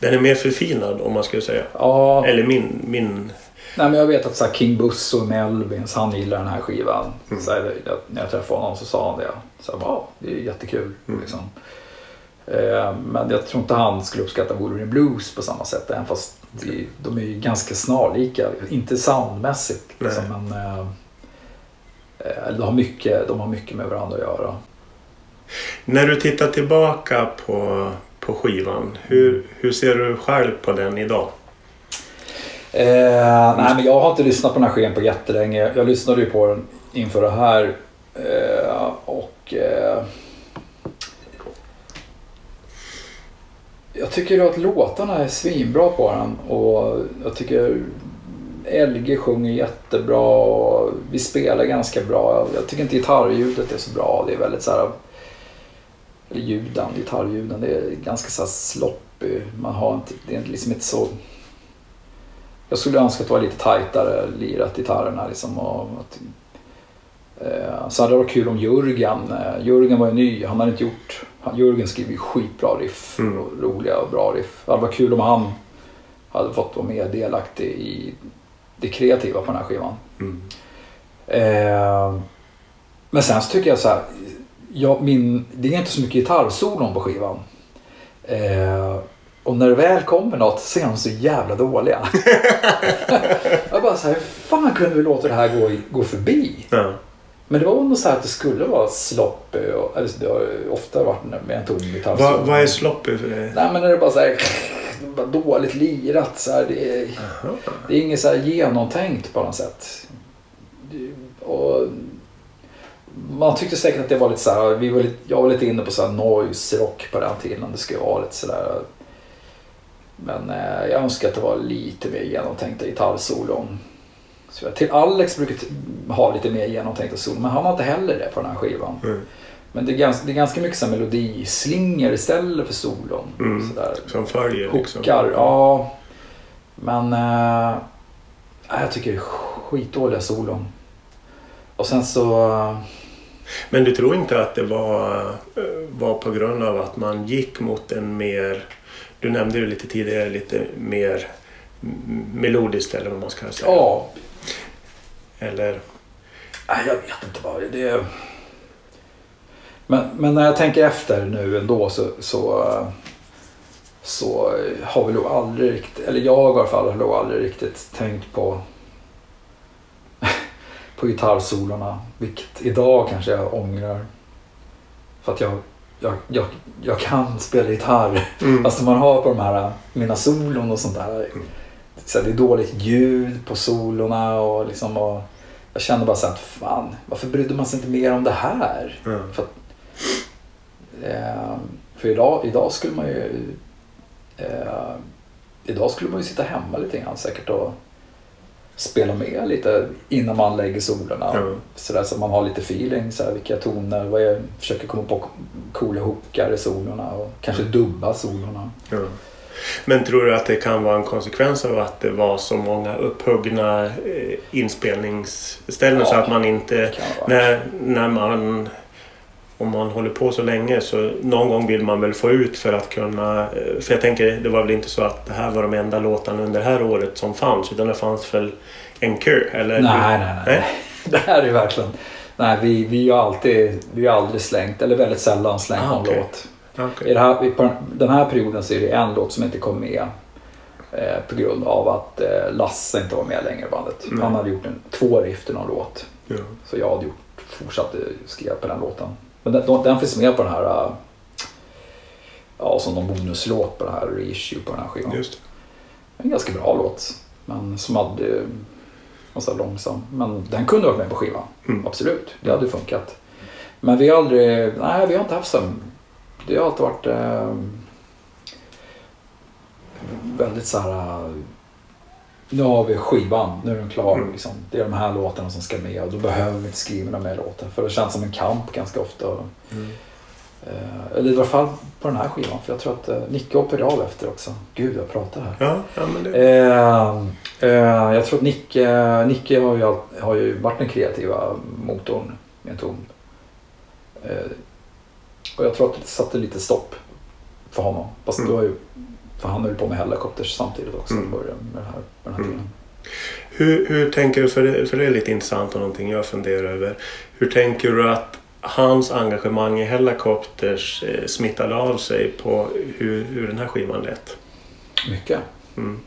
D: Den är mer förfinad om man skulle säga.
C: Ja,
D: Eller min... min
C: nej men jag vet att så här, King Bus och Melvins, han gillar den här skivan.
D: Mm.
C: Så här, jag, när jag träffade honom så sa han det. Så här, wow, det är jättekul.
D: Mm.
C: Liksom. Eh, men jag tror inte han skulle uppskatta Wolverine Blues på samma sätt. Även fast de, de är ju ganska snarlika. Inte soundmässigt. Liksom, men eh, eh, de, har mycket, de har mycket med varandra att göra.
D: när du tittar tillbaka på, på skivan, hur, hur ser du själv på den idag?
C: Eh, nej, men jag har inte lyssnat på den här skivan på jättelänge. Jag lyssnade ju på den inför det här. Eh, och eh, Jag tycker att låtarna är svinbra på den. Och jag tycker LG sjunger jättebra. Och vi spelar ganska bra. Jag tycker inte gitarrljudet är så bra. Det är väldigt så här... Eller ljuden, gitarrljuden. Det är ganska så här sloppy. Man har inte, det är liksom inte så... Jag skulle önska att det var lite tajtare lirat gitarrerna liksom. Och att, eh, så hade det varit kul om Jörgen, eh, Jörgen var ju ny, han hade inte gjort, han, Jörgen skriver ju skitbra riff,
D: Mm.
C: och roliga och bra riff. Det hade varit kul om han hade fått vara mer delaktig i det kreativa på den här skivan.
D: Mm.
C: Eh, men sen så tycker jag så här, jag, min, det är inte så mycket gitarrsolon på skivan. Eh, och när det väl kommer något så är de så jävla dåliga. jag bara så här, hur fan kunde vi låta det här gå, gå förbi?
D: Ja.
C: Men det var nog så här att det skulle vara sloppy. Och, eller det har ofta varit med en tom gitarrsolo.
D: Vad, är sloppy för dig?
C: Nej men när det bara så här, bara dåligt lirat. Så här, det, är, det är inget så här genomtänkt på något sätt. Och man tyckte säkert att det var lite så här, vi var lite, jag var lite inne på så här noise rock på den tiden. Det skulle vara lite sådär. Men eh, jag önskar att det var lite mer genomtänkta gitarrsolon. Så jag- till Alex brukar ha lite mer genomtänkta solon, men han har inte heller det på den här skivan.
D: Mm.
C: Men det är ganska, det är ganska mycket så melodislingor istället för solon.
D: Mm.
C: Sådär.
D: Som följer liksom?
C: Hookar, ja. Men eh, jag tycker det är skitdåliga solon. Och sen så... eh,
D: Men du tror inte att det var, eh, var på grund av att man gick mot en mer, du nämnde ju lite tidigare, lite mer melodiskt eller vad man ska säga.
C: Ja,
D: Eller,
C: Nej, jag vet inte vad det är. Men, men när jag tänker efter nu ändå så, så, så har vi nog aldrig riktigt, eller jag i alla fall har nog aldrig riktigt tänkt på på gitarrsolorna. Vilket idag kanske jag ångrar. För att jag, jag, jag, jag kan spela gitarr.
D: Mm.
C: Fast man har på de här mina solon och sånt där. Så det är dåligt ljud på solorna och liksom och jag känner bara så att fan, varför brydde man sig inte mer om det här?
D: Ja.
C: För, eh, för idag, idag skulle man ju eh, Idag skulle man ju sitta hemma lite grann säkert och spela med lite innan man lägger solorna.
D: Ja.
C: Så, där, så man har lite feeling, så här, vilka toner, vad jag försöker komma på coola hookar i solorna och kanske dubba solorna.
D: Ja. Men tror du att det kan vara en konsekvens av att det var så många upphuggna eh, inspelningsställen så
C: Ja,
D: att man inte... När, när man... Om man håller på så länge så någon gång vill man väl få ut för att kunna... eh, För jag tänker, det var väl inte så att det här var de enda låtarna under det här året som fanns utan det fanns väl en kö? Eller?
C: Nej, nej, nej. Det här är verkligen... Nej, vi, vi har alltid, vi har aldrig slängt, eller väldigt sällan slängt
D: Ah,
C: någon
D: okej.
C: låt.
D: Okej.
C: I det här, på den här perioden så är det en låt som inte kom med. Eh, på grund av att eh, Lasse inte var med längre i bandet.
D: Mm.
C: Han hade gjort en, två riff till någon låt.
D: Ja.
C: Så jag hade gjort, fortsatte skriva på den låten. Men den, den- finns med på den här, eh, ja som någon bonuslåt på den här reissue på den här skivan.
D: Just det.
C: En ganska bra låt. Men som hade här långsam. Men den kunde varit med på skivan.
D: Mm.
C: Absolut, det hade funkat. Men vi har aldrig, nej vi har inte haft så. Det har alltid varit eh, väldigt så här. Nu har vi skivan, nu är den klar.
D: Mm.
C: Liksom. Det är de här låtarna som ska med och då behöver vi inte skriva några mer låtar. För det känns som en kamp ganska ofta.
D: Mm.
C: Eh, eller i alla fall på den här skivan. För jag tror att eh, Nicke hoppade av efter också. Gud, jag pratar här.
D: Ja, ja, men det...
C: Eh, eh, jag tror att Nicke, Nicke har, ju, har ju varit den kreativa motorn med. Eh, och jag tror att det satte lite stopp för honom. Fast
D: Mm.
C: det var ju, för han höll på med Helicopters samtidigt också.
D: Mm.
C: Med det här, på den här
D: Mm.
C: tiden.
D: Hur, hur tänker du, för det, för det är lite intressant och någonting jag funderar över. Hur tänker du att hans engagemang i Helicopters eh, smittade av sig på hur, hur den här skivan lät?
C: Mycket.
D: Mm.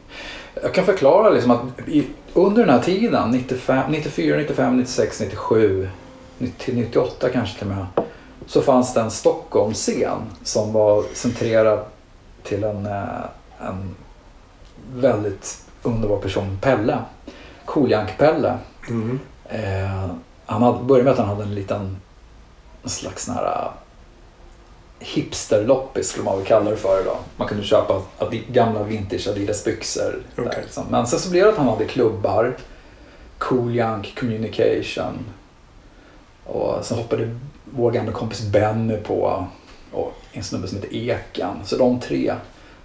C: Jag kan förklara liksom att i, under den här tiden, 95, 94, 95, 96, 97, 90, 98 kanske till och med. Så fanns det en Stockholmsscen som var centrerad till en, eh, en väldigt underbar person, Pelle. Cooljank-Pelle.
D: Mm.
C: Eh, han hade, började med att han hade en liten en slags eh, hipsterloppis skulle man väl kalla det för idag. Man kunde köpa gamla vintage Adidas byxor. där
D: Okej.
C: liksom. Men sen så blev det att han hade klubbar. Cool Young Communication. Och sen hoppade vår gamla kompis Benny på och en snubbe som heter Ekan. Så de tre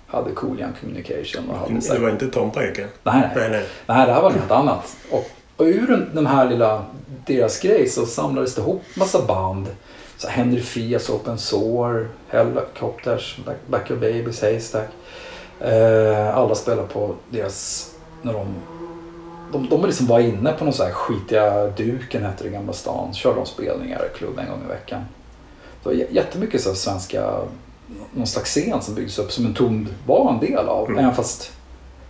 C: hade Cool Young Communication. Och hade
D: Det var inte Tompa Eken?
C: nej, nej.
D: Nej, nej.
C: Det här var något annat. Och, och ur den- här lilla, deras grej så samlades det ihop massa band. Så Henry Fias, Open Sore, Helicopters, Back, Back Your Babies, Haystack. Eh, alla spelar på deras, när de, de, de liksom var inne på någon så här skitiga duken hette det i Gamla stan. Körde de spelningar i klubb en gång i veckan. Det var jättemycket så svenska, någon slags scen som byggdes upp som en tom var en del av.
D: Mm.
C: Även fast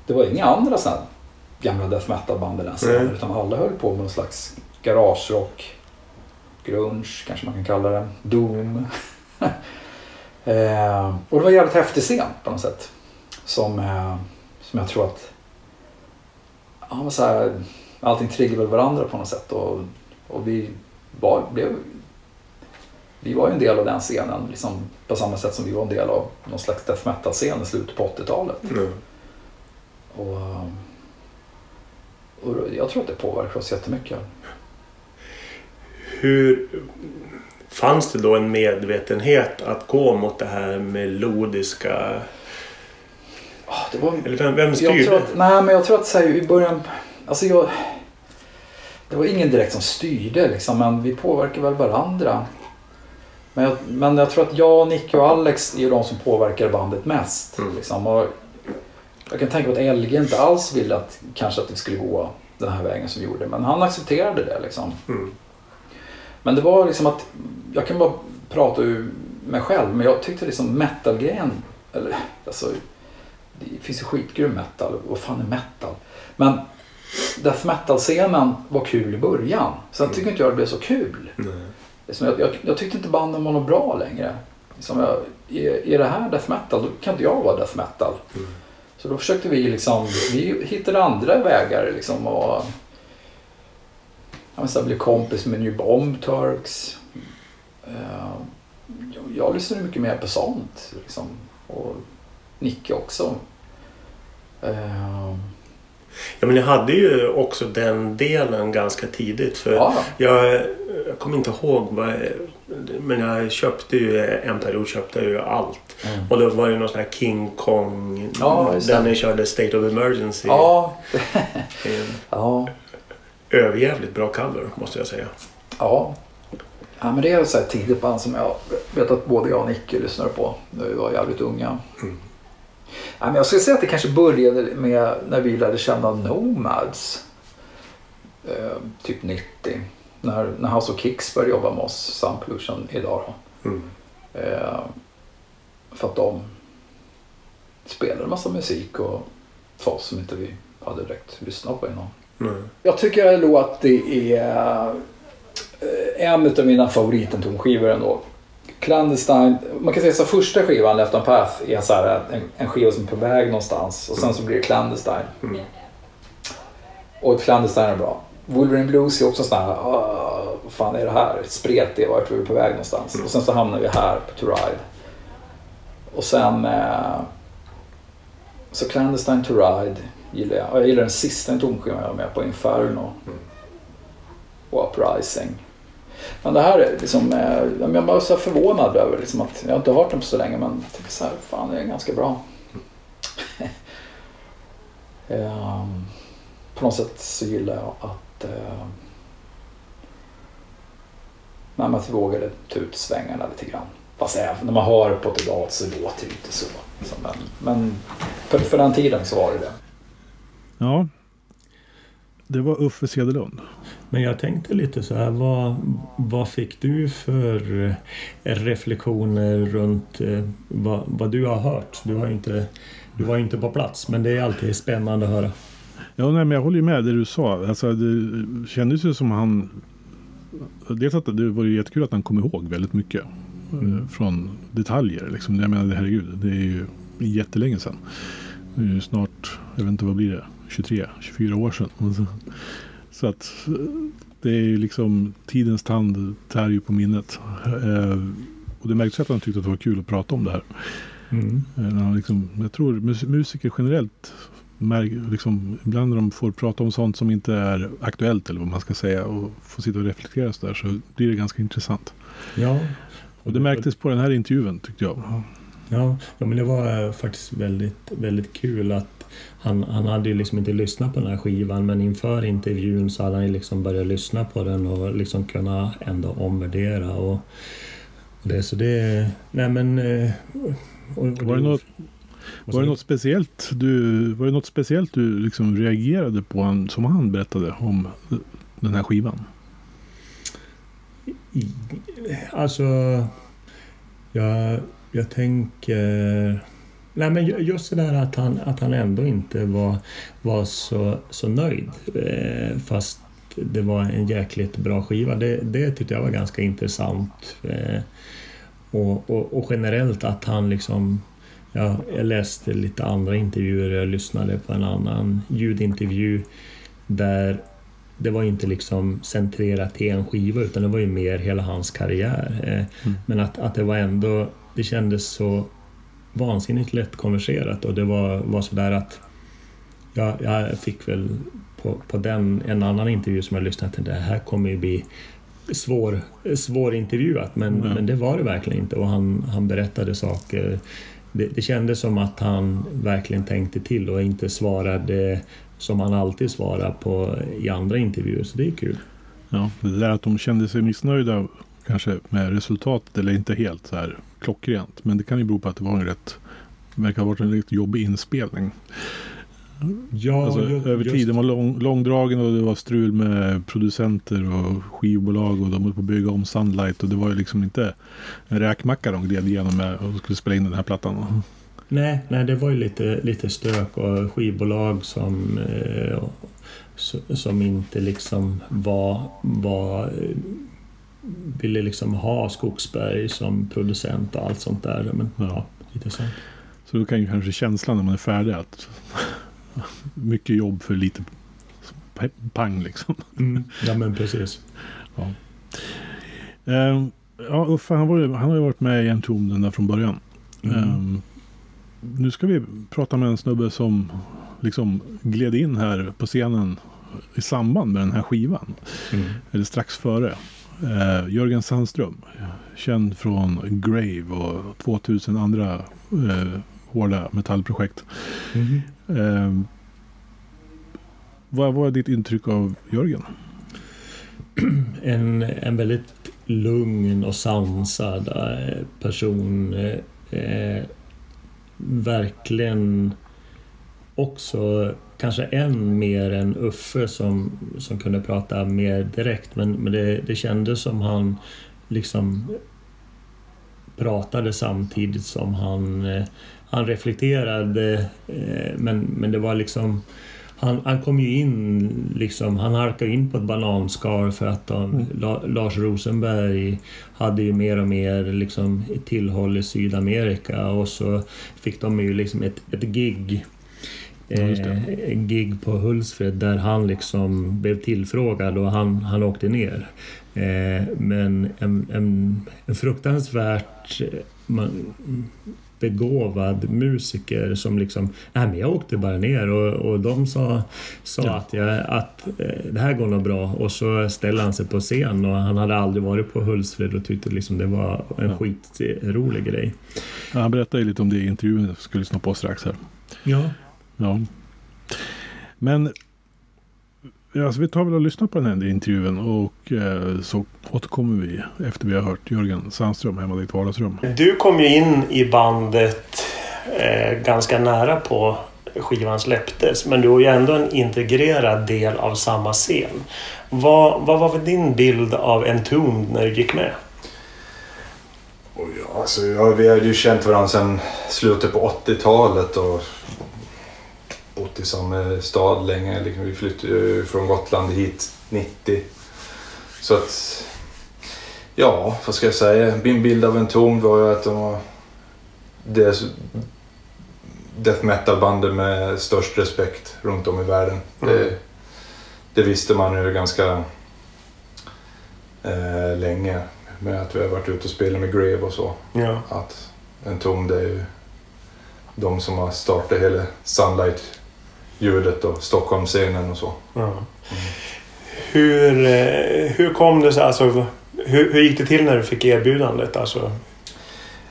C: det var inga andra sådana gamla death metal-band i den scenen.
D: Nej.
C: Utan alla höll på med någon slags garagerock, grunge kanske man kan kalla det, doom. eh, och det var en jävligt häftig scen på något sätt. Som, eh, som jag tror att ja, så här, allting triggar väl varandra på något sätt. Och, och vi var, blev vi var ju en del av den scenen liksom, på samma sätt som vi var en del av någon slags death metal-scen i slutet på 80-talet.
D: Mm.
C: Och, och jag tror att det påverkar oss jättemycket.
D: Hur fanns det då en medvetenhet att gå mot det här melodiska?
C: Ah, Det var,
D: Eller vem, vem styrde?
C: att, nej, men jag tror att så här, i början... Alltså jag, det var ingen direkt som styrde liksom, men vi påverkar väl varandra. Men jag, men jag tror att jag, Nicky och Alex är de som påverkar bandet mest.
D: Mm.
C: Liksom. Och jag kan tänka mig att LG inte alls ville att, kanske att vi skulle gå den här vägen som vi gjorde. Men han accepterade det. Liksom.
D: Mm.
C: Men det var liksom att jag kan bara prata ur mig själv men jag tyckte liksom metal-grejen, eller alltså det finns ju skitgrym metal, vad fan är metal? Men death metal-scenen var kul i början. Sen tycker inte jag det blev så kul. Liksom jag, jag, jag tyckte inte banden var något bra längre. Liksom jag, är, är det här death metal, då kan inte jag vara death metal.
D: Mm.
C: Så då försökte vi liksom, vi hittade andra vägar liksom och jag säga, bli kompis med New Bomb Turks. Eh, jag, jag lyssnade mycket mer på sånt liksom. Och Nicke också. Eh,
D: Ja, men jag hade ju också den delen ganska tidigt. För
C: ja,
D: jag, jag kommer inte ihåg vad... Men jag köpte ju en period köpte jag ju allt.
C: Mm.
D: Och då var det någon sån här King Kong.
C: Ja,
D: där ni körde State of Emergency.
C: ja, ja,
D: överjävligt bra cover måste jag säga.
C: ja. Ja, men det är så här tidigt band som jag vet att både jag och Nicke lyssnade på när vi var jävligt unga.
D: Mm.
C: Ja, men jag skulle säga att det kanske började med när vi lärde känna Nomads. Eh, typ 90. När, när House of Kicks började jobba med oss, Sound Pollution, idag då.
D: Mm.
C: Eh, för att de spelade massa musik och för oss som inte vi hade direkt lyssnat på innan.
D: Mm.
C: Jag tycker ändå att det är eh, en av mina favorittonskivor ändå. Clandestine, man kan säga så första skivan, Left on Path, är så här en, en skiva som är på väg någonstans och sen så blir det Clandestine.
D: Mm.
C: Och Clandestine är bra. Wolverine Blues är också sån här, "Ah, vad fan är det här? Spretigt, vart är vi på väg någonstans? Och sen så hamnar vi här på To Ride. Och sen eh, så Clandestine To Ride gillar jag. Och jag gillar den sista tonskivan jag var med på, Inferno. Och Uprising. Men det här är liksom, eh, jag är så förvånad över liksom att jag har inte hört dem på så länge men jag tycker så här, fan det är ganska bra. Ehm, på något sätt så gillar jag att uh, när man vågade ta ut svängarna lite grann. Fast när man hör på ett gat så låter det inte så. Liksom. Men, men för, för den tiden så var det det.
A: Ja. Det var Uffe Cederlund.
B: Men jag tänkte lite så här, vad, vad fick du för eh, reflektioner runt eh, vad, vad du har hört? Du, har inte, du var inte på plats, men det är alltid spännande att höra.
A: Ja, nej, men jag håller ju med det du sa. Alltså, det kändes ju som han... Dels att det var ju jättekul att han kom ihåg väldigt mycket.
B: Mm.
A: eh, Från detaljer. Liksom. Jag menar, herregud, det är ju jättelänge sedan. Det är ju snart, jag vet inte vad blir det, 23, 24 år sedan. Så, så att eh, det är ju liksom, tidens tand tär ju på minnet. Eh, Och det märks att han tyckte att det var kul att prata om det här.
B: Mm.
A: Eh, liksom, jag tror mus- musiker generellt, liksom, ibland när de får prata om sånt som inte är aktuellt eller vad man ska säga och får sitta och reflektera så där så blir det ganska intressant.
B: Ja.
A: Och det märktes på den här intervjun tyckte jag.
B: Ja, ja, men det var faktiskt väldigt, väldigt kul att han, han hade ju liksom inte lyssnat på den här skivan men inför intervjun så hade han ju liksom börjat lyssna på den och liksom kunna ändå omvärdera och det. Så det... Nej men... eh, Och, och
A: Var det något, var det något speciellt du, var det något speciellt du liksom reagerade på som han berättade om den här skivan?
B: Alltså, jag, jag tänker... Nej men ju- just det där att han, att han ändå inte var, var så, så nöjd. Eh, fast det var en jäkligt bra skiva. Det, det tyckte jag var ganska intressant. Eh, och, och, och generellt att han liksom... Ja, jag läste lite andra intervjuer, jag lyssnade på en annan ljudintervju där det var inte liksom centrerat till en skiva utan det var ju mer hela hans karriär. Eh,
A: Mm.
B: Men att, att det var ändå, det kändes så vansinnigt lätt konverserat och det var, var sådär att jag, jag fick väl på, på den, en annan intervju som jag lyssnade till, det här kommer ju bli svår, svårintervjuat men,
A: Ja.
B: men det var det verkligen inte och han, han berättade saker det, det kändes som att han verkligen tänkte till och inte svarade som han alltid svarar på i andra intervjuer, så det är kul.
A: Ja, det där att de kände sig missnöjda kanske med resultatet eller inte helt så här klockrent. Men det kan ju bero på att det var en rätt, verkar ha varit en rätt jobbig inspelning.
B: Ja,
A: Alltså,
B: ju-
A: över
B: just-
A: tiden var lång, långdragen och det var strul med producenter och skivbolag och de höll på att bygga om Sunlight och det var ju liksom inte en räkmacka de gled igenom med och skulle spela in den här plattan.
B: Nej, nej, det var ju lite, lite stök och skivbolag som, eh, som inte liksom var, var eh, ville liksom ha Skogsberg som producent och allt sånt där. Men
A: Ja.
B: ja, lite så.
A: Så då kan ju kanske känslan när man är färdig att mycket jobb för lite pang liksom.
B: Ja, men precis.
A: Ehm, ja, Uffe han, var han har ju varit med i en tom den där från början.
B: Mm.
A: Ehm, nu ska vi prata med en snubbe som liksom gled in här på scenen i samband med den här skivan.
B: Mm.
A: Eller strax före. Eh, Jörgen Sandström. Känd från Grave och 2000 andra eh, hårda metallprojekt.
B: Mm.
A: Eh, vad var ditt intryck av Jörgen?
B: En, en väldigt lugn och sansad eh, person. eh, Eh, verkligen också kanske än mer än Uffe som, som kunde prata mer direkt. Men, men det, det kändes som han liksom pratade samtidigt som han, eh, han reflekterade. Eh, men, men det var liksom han, han kom ju in, liksom, han halkade in på ett bananskal för att de, La, Lars Rosenberg hade ju mer och mer liksom, tillhåll i Sydamerika och så fick de ju liksom ett, ett gig. Eh, en gig på Hultsfred där han liksom blev tillfrågad och han, han åkte ner. Eh, men en, en, en fruktansvärt eh, man, begåvad musiker som liksom, nej men jag åkte bara ner och, och de sa, sa
A: Ja.
B: att, jag, att eh, det här går nog bra och så ställde han sig på scen och han hade aldrig varit på Hultsfred och tyckte liksom det var en
A: Ja.
B: skitrolig grej.
A: Ja, Han berättade ju lite om det i intervjun jag skulle lyssna på strax här.
B: Ja.
A: Ja. Men alltså vi tar väl och lyssnar på den här intervjun och eh, så återkommer vi efter vi har hört Jörgen Sandström hemma i ditt vardagsrum.
D: Du kom ju in i bandet eh, ganska nära på skivan släpptes. Men du var ju ändå en integrerad del av samma scen. Vad, vad var väl din bild av Entombed när du gick med?
E: Ja, alltså, ja, vi hade ju känt varandra sedan slutet på 80-talet och bott i samma stad länge. Liksom, vi flyttade ju från Gotland hit 90. Så att... Ja, vad ska jag säga? Min bild av en tom var ju att de var det death metal-bandet med störst respekt runt om i världen.
D: Mm.
E: Det, det visste man ju ganska eh, länge med att vi har varit ute och spelat med Grave och så.
D: Ja.
E: Att en tom det är ju de som har startat hela Sunlight-ljudet och Stockholm-scenen och så.
D: ja. Hur, eh, hur kom det sig? Alltså, hur, hur gick det till när du fick erbjudandet? Alltså,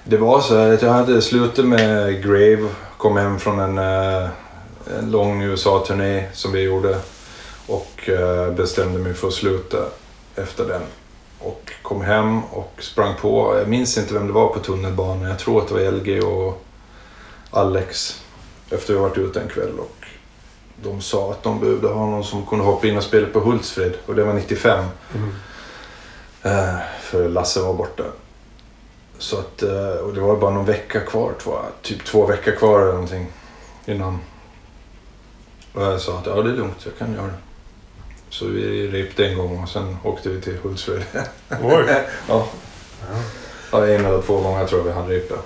E: Det var så att jag hade slutat med Grave, kom hem från en, eh, en lång USA-turné som vi gjorde och eh, bestämde mig för att sluta efter den. Och kom hem och sprang på, jag minns inte vem det var på tunnelbanan, jag tror att det var LG och Alex efter vi varit ute en kväll och de sa att de behövde ha någon som kunde hoppa in och spela på Hultsfred och det var 95. Eh, för Lasse var borta. Så att, eh, och det var bara någon vecka kvar, jag. typ två veckor kvar eller någonting innan. Och jag sa att ja, det är lugnt, jag kan göra det. Så vi repte en gång och sen åkte vi till Hultsfred.
D: oj.
E: ja. ja, en eller två gånger tror jag vi hade repet.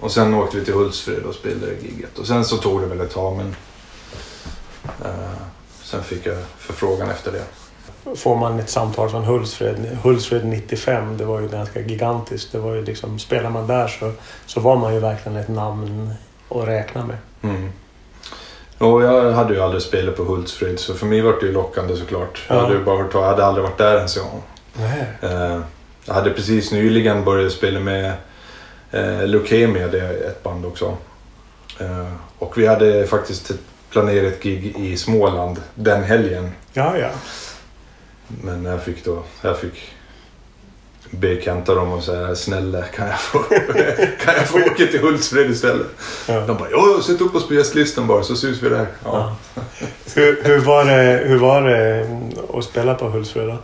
E: Och sen åkte vi till Hultsfred och spelade giget. Och sen så tog det väl ett tag men sen fick jag förfrågan efter det.
D: Får man ett samtal från Hultsfred. Hultsfred 95, det var ju ganska gigantiskt. Det var ju liksom, spelar man där så, så var man ju verkligen ett namn att räkna med.
E: Mm. Och jag hade ju aldrig spelat på Hultsfred så för mig var det ju lockande såklart. Jag
D: Ja.
E: hade ju bara hört, jag hade aldrig varit där ens en gång.
D: Nej.
E: Eh, jag hade precis nyligen börjat spela med eh, Leukemia, det är ett band också. Eh, och vi hade faktiskt planerat ett gig i Småland den helgen.
D: Ja, ja.
E: Men jag fick då, jag fick be Kenta dem och säga snälla kan jag få, kan jag få åka till Hultsfred istället?
D: Ja.
E: De bara ja, sätt upp oss på gästlistan bara så syns vi där. Ja.
D: Ja. Hur, hur, var det, hur var det att spela på Hultsfred då?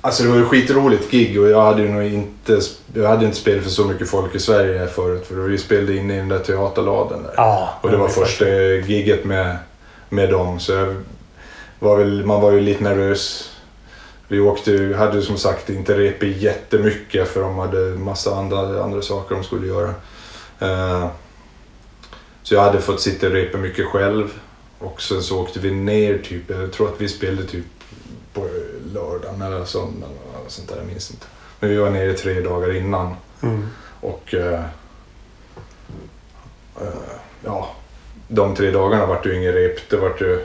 E: Alltså det var ju skitroligt gig och jag hade ju nog inte, jag hade inte spelat för så mycket folk i Sverige förut. För vi spelade inne i den där teaterladen där.
D: Ja.
E: Och det var första giget med, med dem. Så jag var väl, man var ju lite nervös. Vi åkte, hade som sagt inte repet jättemycket för de hade massa andra, andra saker de skulle göra. Eh, så jag hade fått sitta och repa mycket själv. Och sen så åkte vi ner typ, jag tror att vi spelade typ på lördagen eller söndagen eller sånt där, jag minns inte. Men vi var nere tre dagar innan.
D: Mm.
E: Och eh, eh, ja, de tre dagarna vart det ju ingen rep. Det vart ju,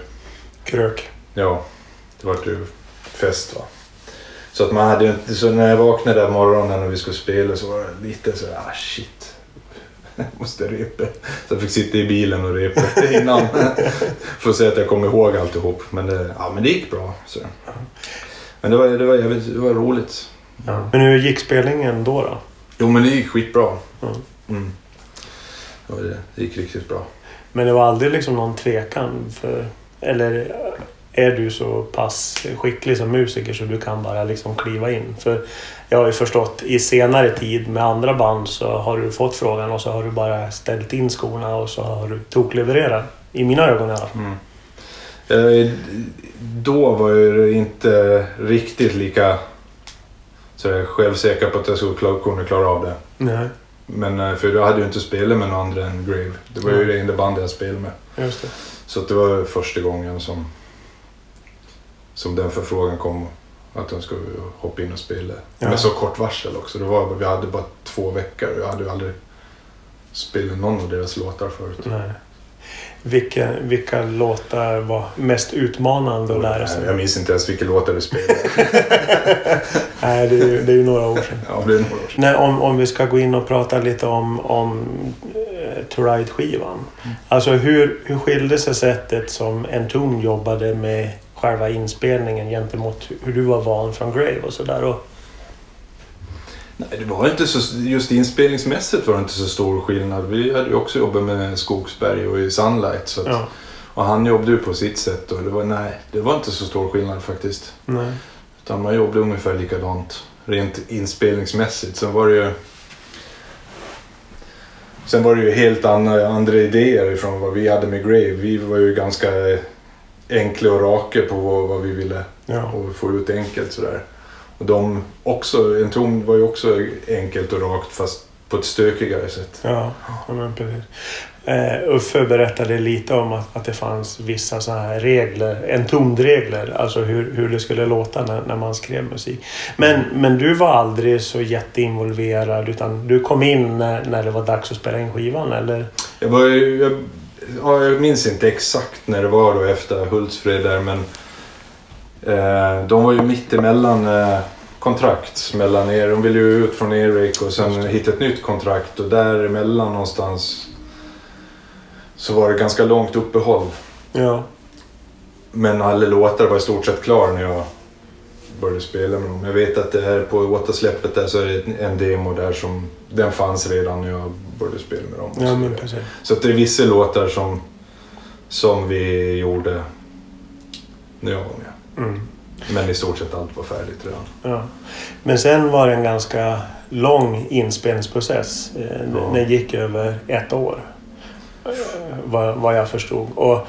D: Krök.
E: ja, det vart ju fest va. Så att man hade ju inte, så när jag vaknade där morgonen och vi skulle spela så var det lite så ah shit. Jag måste repa. Så jag fick sitta i bilen och repa innan. För att säga att jag kom ihåg alltihop. Men det, ja, men det gick bra. Så. Men det var, det, var, jävligt- det var roligt.
D: Ja. Men hur gick spelningen då? då?
E: Jo men det gick skitbra.
D: Mm.
E: Mm. Det, det. det gick riktigt bra.
D: Men det var aldrig liksom någon tvekan för... Eller är du så pass skicklig som musiker så du kan bara liksom kliva in? För jag har ju förstått i senare tid med andra band så har du fått frågan och så har du bara ställt in skorna och så har du toklevererat. I mina ögon i alla fall.
E: Eh, Då var jag inte riktigt lika så självsäker på att jag skulle kunna klara av det.
D: Nej,
E: Men eh, för jag hade ju inte spelat med någon andra än Grave. Det var ju det enda bandet jag spelade med.
D: just det.
E: Så det var första gången som, som den förfrågan kom. Att de skulle hoppa in och spela.
D: Ja.
E: Med så kort varsel också. Det var, vi hade bara två veckor och jag hade ju aldrig spelat någon av deras låtar förut.
D: Nej. Vilka, vilka låtar var mest utmanande att lära sig?
E: Jag minns inte ens vilka låtar vi spelade.
D: Nej, det är, ju, det är ju några år sedan.
E: ja, det är några år sedan.
D: Nej, om, om vi ska gå in och prata lite om, om eh, To Ride-skivan. Alltså hur, hur skilde sig sättet som Entombed jobbade med själva inspelningen gentemot hur du var van från Grave och sådär?
E: Nej, det var inte så, just inspelningsmässigt var det inte så stor skillnad. Vi hade ju också jobbat med Skogsberg och i Sunlight. Så att,
D: ja,
E: Och han jobbade ju på sitt sätt och det var, nej, det var inte så stor skillnad faktiskt.
D: nej.
E: Utan man jobbade ungefär likadant rent inspelningsmässigt. Sen var det ju Sen var det ju helt andra, andra idéer ifrån vad vi hade med Grave. Vi var ju ganska enkla och raka på vad, vad vi ville
D: Ja,
E: och få ut enkelt sådär. De också, en tom var ju också enkelt och rakt fast på ett stökigare sätt.
D: ja, ja men precis. Eh, Uffe berättade lite om att, att det fanns vissa sådana här regler, Entombed-regler, alltså hur, hur det skulle låta när, när man skrev musik. Men, men du var aldrig så jätteinvolverad utan du kom in när, när det var dags att spela in skivan eller?
E: Jag, var, jag, ja, jag minns inte exakt när det var då efter Hultsfred där men eh, de var ju mitt emellan eh, kontrakt mellan er. De ville ju ut från Erik och sen hitta ett nytt kontrakt och däremellan någonstans så var det ganska långt uppehåll.
D: Ja,
E: Men alla låtar var i stort sett klara när jag började spela med dem. Jag vet att det här på återsläppet där så är det en demo där som den fanns redan när jag började spela med dem.
D: ja men precis.
E: Så att det är vissa låtar som, som vi gjorde när jag var med.
D: Mm.
E: Men i stort sett allt var färdigt redan.
D: Ja. Men sen var det en ganska lång inspelningsprocess. Eh,
E: Ja.
D: Den gick över ett år. Vad, vad jag förstod. Och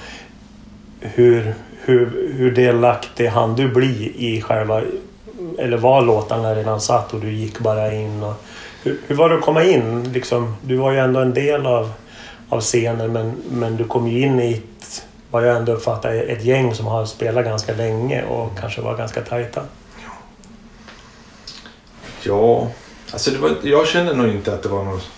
D: hur, hur, hur delaktig hann du bli i själva... Eller var låtarna redan satt och du gick bara in? Och, hur, hur var det att komma in? Liksom, du var ju ändå en del av, av scenen men, men du kom ju in i ett, vad jag ändå uppfattar, ett gäng som har spelat ganska länge och kanske var ganska tajta.
E: Ja, alltså det var, jag kände nog inte att det var något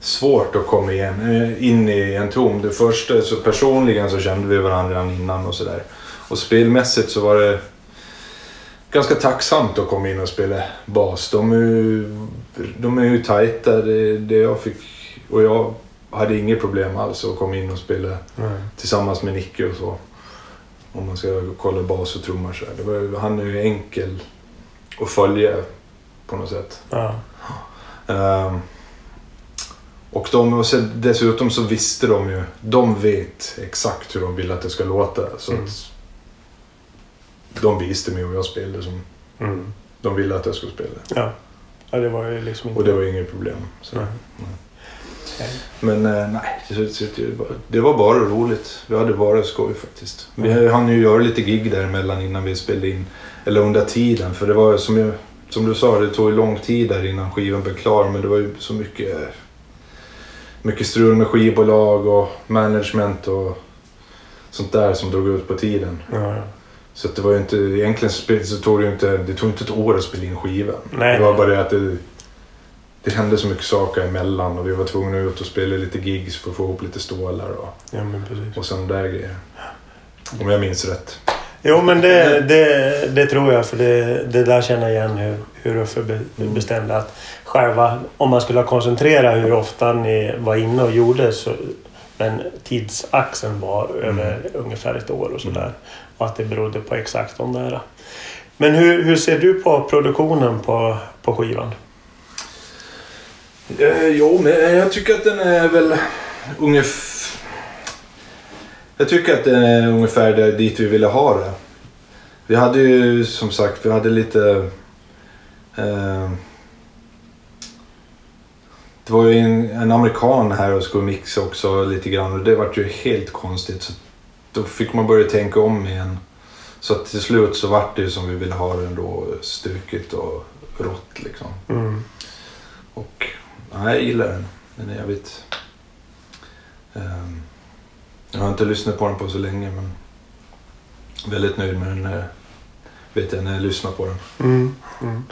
E: svårt att komma igen, eh, in i en tom. Det första, så personligen så kände vi varandra redan innan och sådär. Och spelmässigt så var det ganska tacksamt att komma in och spela bas. De är ju, de är ju tajta. Det, det jag fick, och jag hade inget problem alls att komma in och spela tillsammans med Nicke och så. Om man ska kolla bas och trummor så. Det var, han är ju enkel att följa på något sätt.
D: Ja.
E: Ehm, och, de, och sen, dessutom så visste de ju, de vet exakt hur de vill att det ska låta. Så
D: Mm.
E: de visste mig om jag spelade som
D: Mm.
E: de ville att jag skulle spela.
D: Ja. ja, det var ju liksom inte...
E: Och det var inget problem. Så.
D: Nej.
E: Men eh, nej, det, var, bara roligt. Vi hade bara skoj faktiskt. Vi hann ju göra lite gig däremellan innan vi spelade in. Eller under tiden. För det var som, jag, som du sa, det tog ju lång tid där innan skivan blev klar. Men det var ju så mycket, mycket strul med skivbolag och management och sånt där som drog ut på tiden.
D: Ja, ja.
E: Så det var ju inte, egentligen så tog det ju inte, det tog inte ett år att spela in skivan.
D: Nej.
E: Det var bara det att det, det hände så mycket saker emellan och vi var tvungna att ut och spela lite gigs för att få ihop lite stålar och,
D: ja,
E: och sådana där grejer. Om jag minns rätt.
D: Jo, men det, det, det tror jag. För det, det där känner jag igen hur, hur Uffe be, bestämde att själva, om man skulle koncentrera hur ofta ni var inne och gjorde så men tidsaxeln var över ungefär ett år och sådär. Och att det berodde på exakt de där. Men hur, hur ser du på produktionen på, på skivan?
E: Eh, jo, men jag tycker att den är väl ungefär... Jag tycker att den är ungefär där, dit vi ville ha det. Vi hade ju som sagt, vi hade lite... Eh, det var ju en, en amerikan här och skulle mixa också lite grann och det vart ju helt konstigt. Så då fick man börja tänka om igen. Så att till slut så vart det ju som vi ville ha det ändå, stukigt och rått liksom.
D: Mm.
E: Och nej, jag gillar den. Den är jävligt... ehm, jag har inte lyssnat på den på så länge men väldigt nöjd med den. eh, vet jag när jag lyssnar på den.
D: Mm. Mm.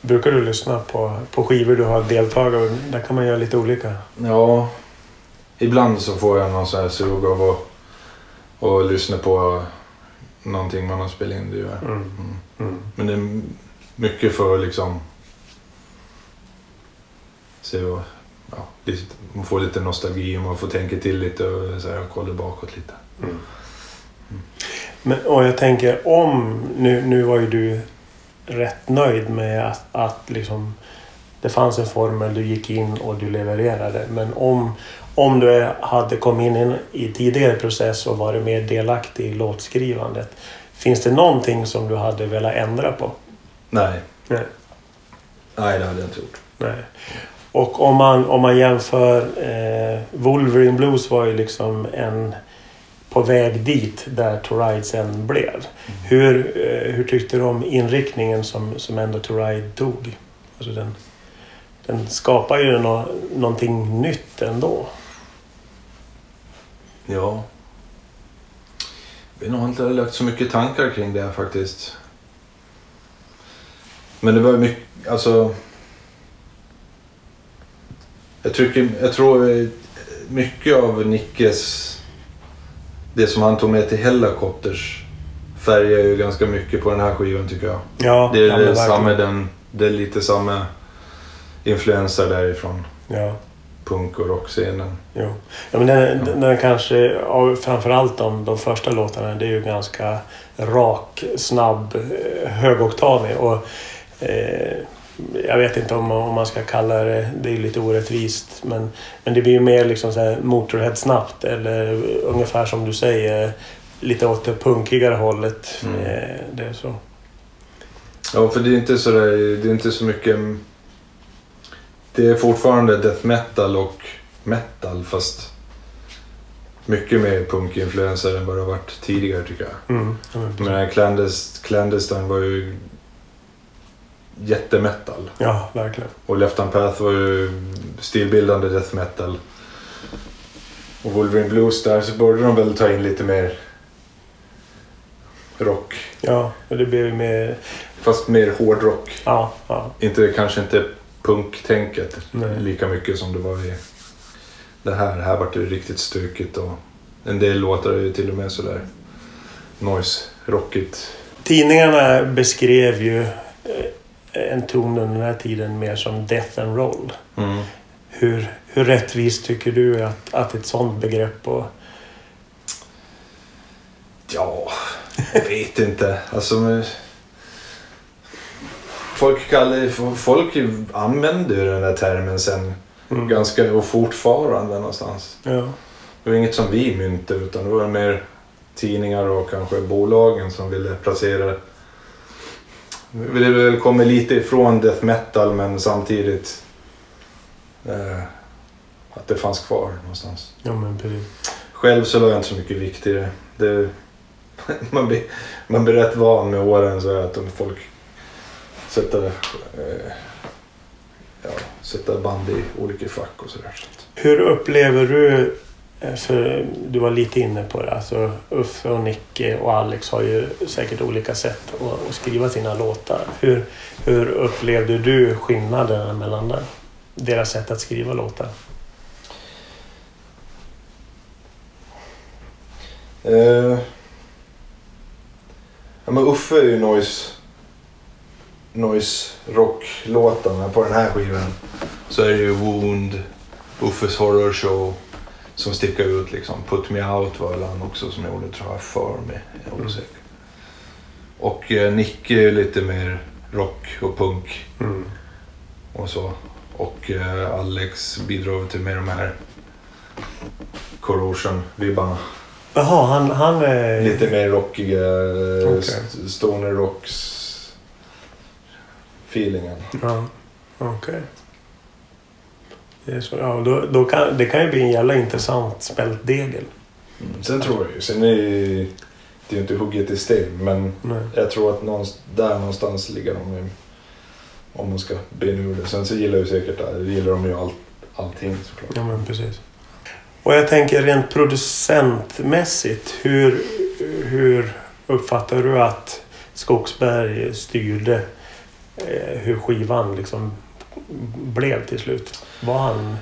D: Brukar du lyssna på, på skivor du har deltagit i? Där kan man göra lite olika.
E: Ja, ibland så får jag någon sån här sug av att, att lyssna på någonting man har spelat in. Det gör.
D: Mm.
E: Mm.
D: Mm.
E: Men det är mycket för liksom... Vad, ja, man får lite nostalgi och man får tänka till lite och så här, kolla bakåt lite.
D: Men, och jag tänker om... Nu, nu var ju du rätt nöjd med att, att liksom, det fanns en formel, du gick in och du levererade. Men om, om du hade kommit in i en- i tidigare process och varit mer delaktig i låtskrivandet. Finns det någonting som du hade velat ändra på?
E: Nej,
D: Nej.
E: nej det hade jag inte gjort.
D: Nej. Och om man, om man jämför... Eh, Wolverine Blues var ju liksom en på väg dit där To Ride sen blev. Hur, eh, hur tyckte du om inriktningen som, som ändå To Ride tog? Alltså den, den skapar ju nå, någonting nytt ändå.
E: Ja. Vi har nog inte lagt så mycket tankar kring det faktiskt. Men det var mycket, alltså... Jag, tycker, jag tror eh, mycket av Nickes, det som han tog med till Hellacopters färgar ju ganska mycket på den här skivan tycker jag.
D: Ja,
E: Det är,
D: ja,
E: det, samma, den, det är lite samma influenser därifrån.
D: Ja,
E: Punk och rockscenen.
D: jo. ja, men den, den, den kanske, ja, framförallt de, de första låtarna, det är ju ganska rak, snabb, eh, högoktanig. Och, eh, jag vet inte om, om man ska kalla det, det är lite orättvist, men, men det blir ju mer liksom så här Motorhead snabbt eller ungefär som du säger, lite åt det punkigare hållet.
E: Mm.
D: Eh, det är så.
E: Ja, för det är inte så där, det är inte så mycket... Det är fortfarande death metal och metal fast mycket mer punkinfluenser än vad det har varit tidigare tycker jag.
D: Mm. Mm.
E: Men Clandest, Clandestine var ju jättemetal
D: Ja, verkligen.
E: och Left Hand Path var ju stilbildande death metal. Och Wolverine Blues där så borde de väl ta in lite mer rock.
D: Ja, och det ju mer...
E: Fast mer hårdrock.
D: Ja, ja.
E: Inte, kanske inte punktänket
D: Nej.
E: lika mycket som det var i det här. Här vart det riktigt stökigt och en del låtar är ju till och med sådär noise-rockigt.
D: Tidningarna beskrev ju eh, en ton under den här tiden mer som death and roll.
E: Mm.
D: Hur, hur rättvist tycker du att, att ett sånt begrepp och...
E: Ja, jag vet inte. Alltså, folk, kallar, folk använder ju den där termen sen
D: Mm.
E: ganska och fortfarande någonstans.
D: Ja.
E: Det var inget som vi myntade utan det var mer tidningar och kanske bolagen som ville placera Vi ville väl komma lite ifrån death metal men samtidigt eh, att det fanns kvar någonstans.
D: ja, men precis.
E: Själv så la jag inte så mycket vikt i det. det man, blir, man blir rätt van med åren så att om folk sätter, eh, ja, sätter band i olika fack och sådär.
D: Hur upplever du, Eh, för du var lite inne på det, alltså Uffe och Nicke och Alex har ju säkert olika sätt att, att skriva sina låtar. Hur, hur upplevde du skillnaden mellan det? deras sätt att skriva låtar?
E: Uh, ja, men Uffe är ju noise, noise rock-låtarna på den här skivan. Så är det ju Wound, Uffes Horror Show som sticker ut liksom. Put Me Out var väl han också som gjorde tror jag för mig. Jag osäker. Och eh, Nicke är lite mer rock och punk
D: Mm.
E: och så. Och eh, Alex bidrar till med de här Corrosion-vibbarna.
D: Jaha, han, han är...
E: Lite mer rockiga, eh, st- stoner rocks feelingen.
D: Ja, okej. Är så, ja, då, då kan, det kan ju bli en jävla intressant spältdegel.
E: Sen tror jag ju, sen är det det är ju inte hugget i sten men
D: Nej.
E: jag tror att någonstans, där någonstans ligger de ju, om man ska bena ur det. Sen så gillar ju säkert gillar de ju all, allting såklart.
D: Ja, men precis. Och jag tänker rent producentmässigt. Hur, hur uppfattar du att Skogsberg styrde eh, hur skivan liksom blev till slut? Var han...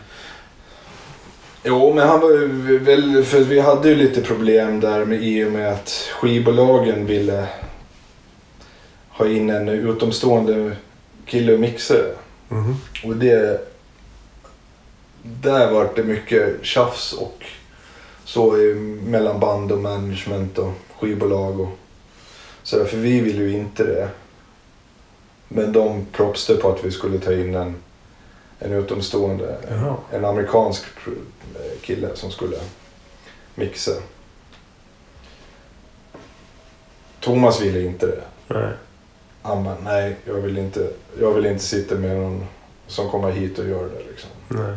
E: Jo, men han var ju väl, för vi hade ju lite problem där med i och med att skivbolagen ville ha in en utomstående kille och mixa.
D: Mhm.
E: Och det... Där var det mycket tjafs och så mellan band och management och skivbolag och så För vi ville ju inte det. Men de propste på att vi skulle ta in en, en utomstående,
D: Jaha.
E: en amerikansk kille som skulle mixa. Thomas ville inte det.
D: Nej.
E: Han bara, nej, jag vill inte, jag vill inte sitta med någon som kommer hit och gör det. Liksom.
D: Nej.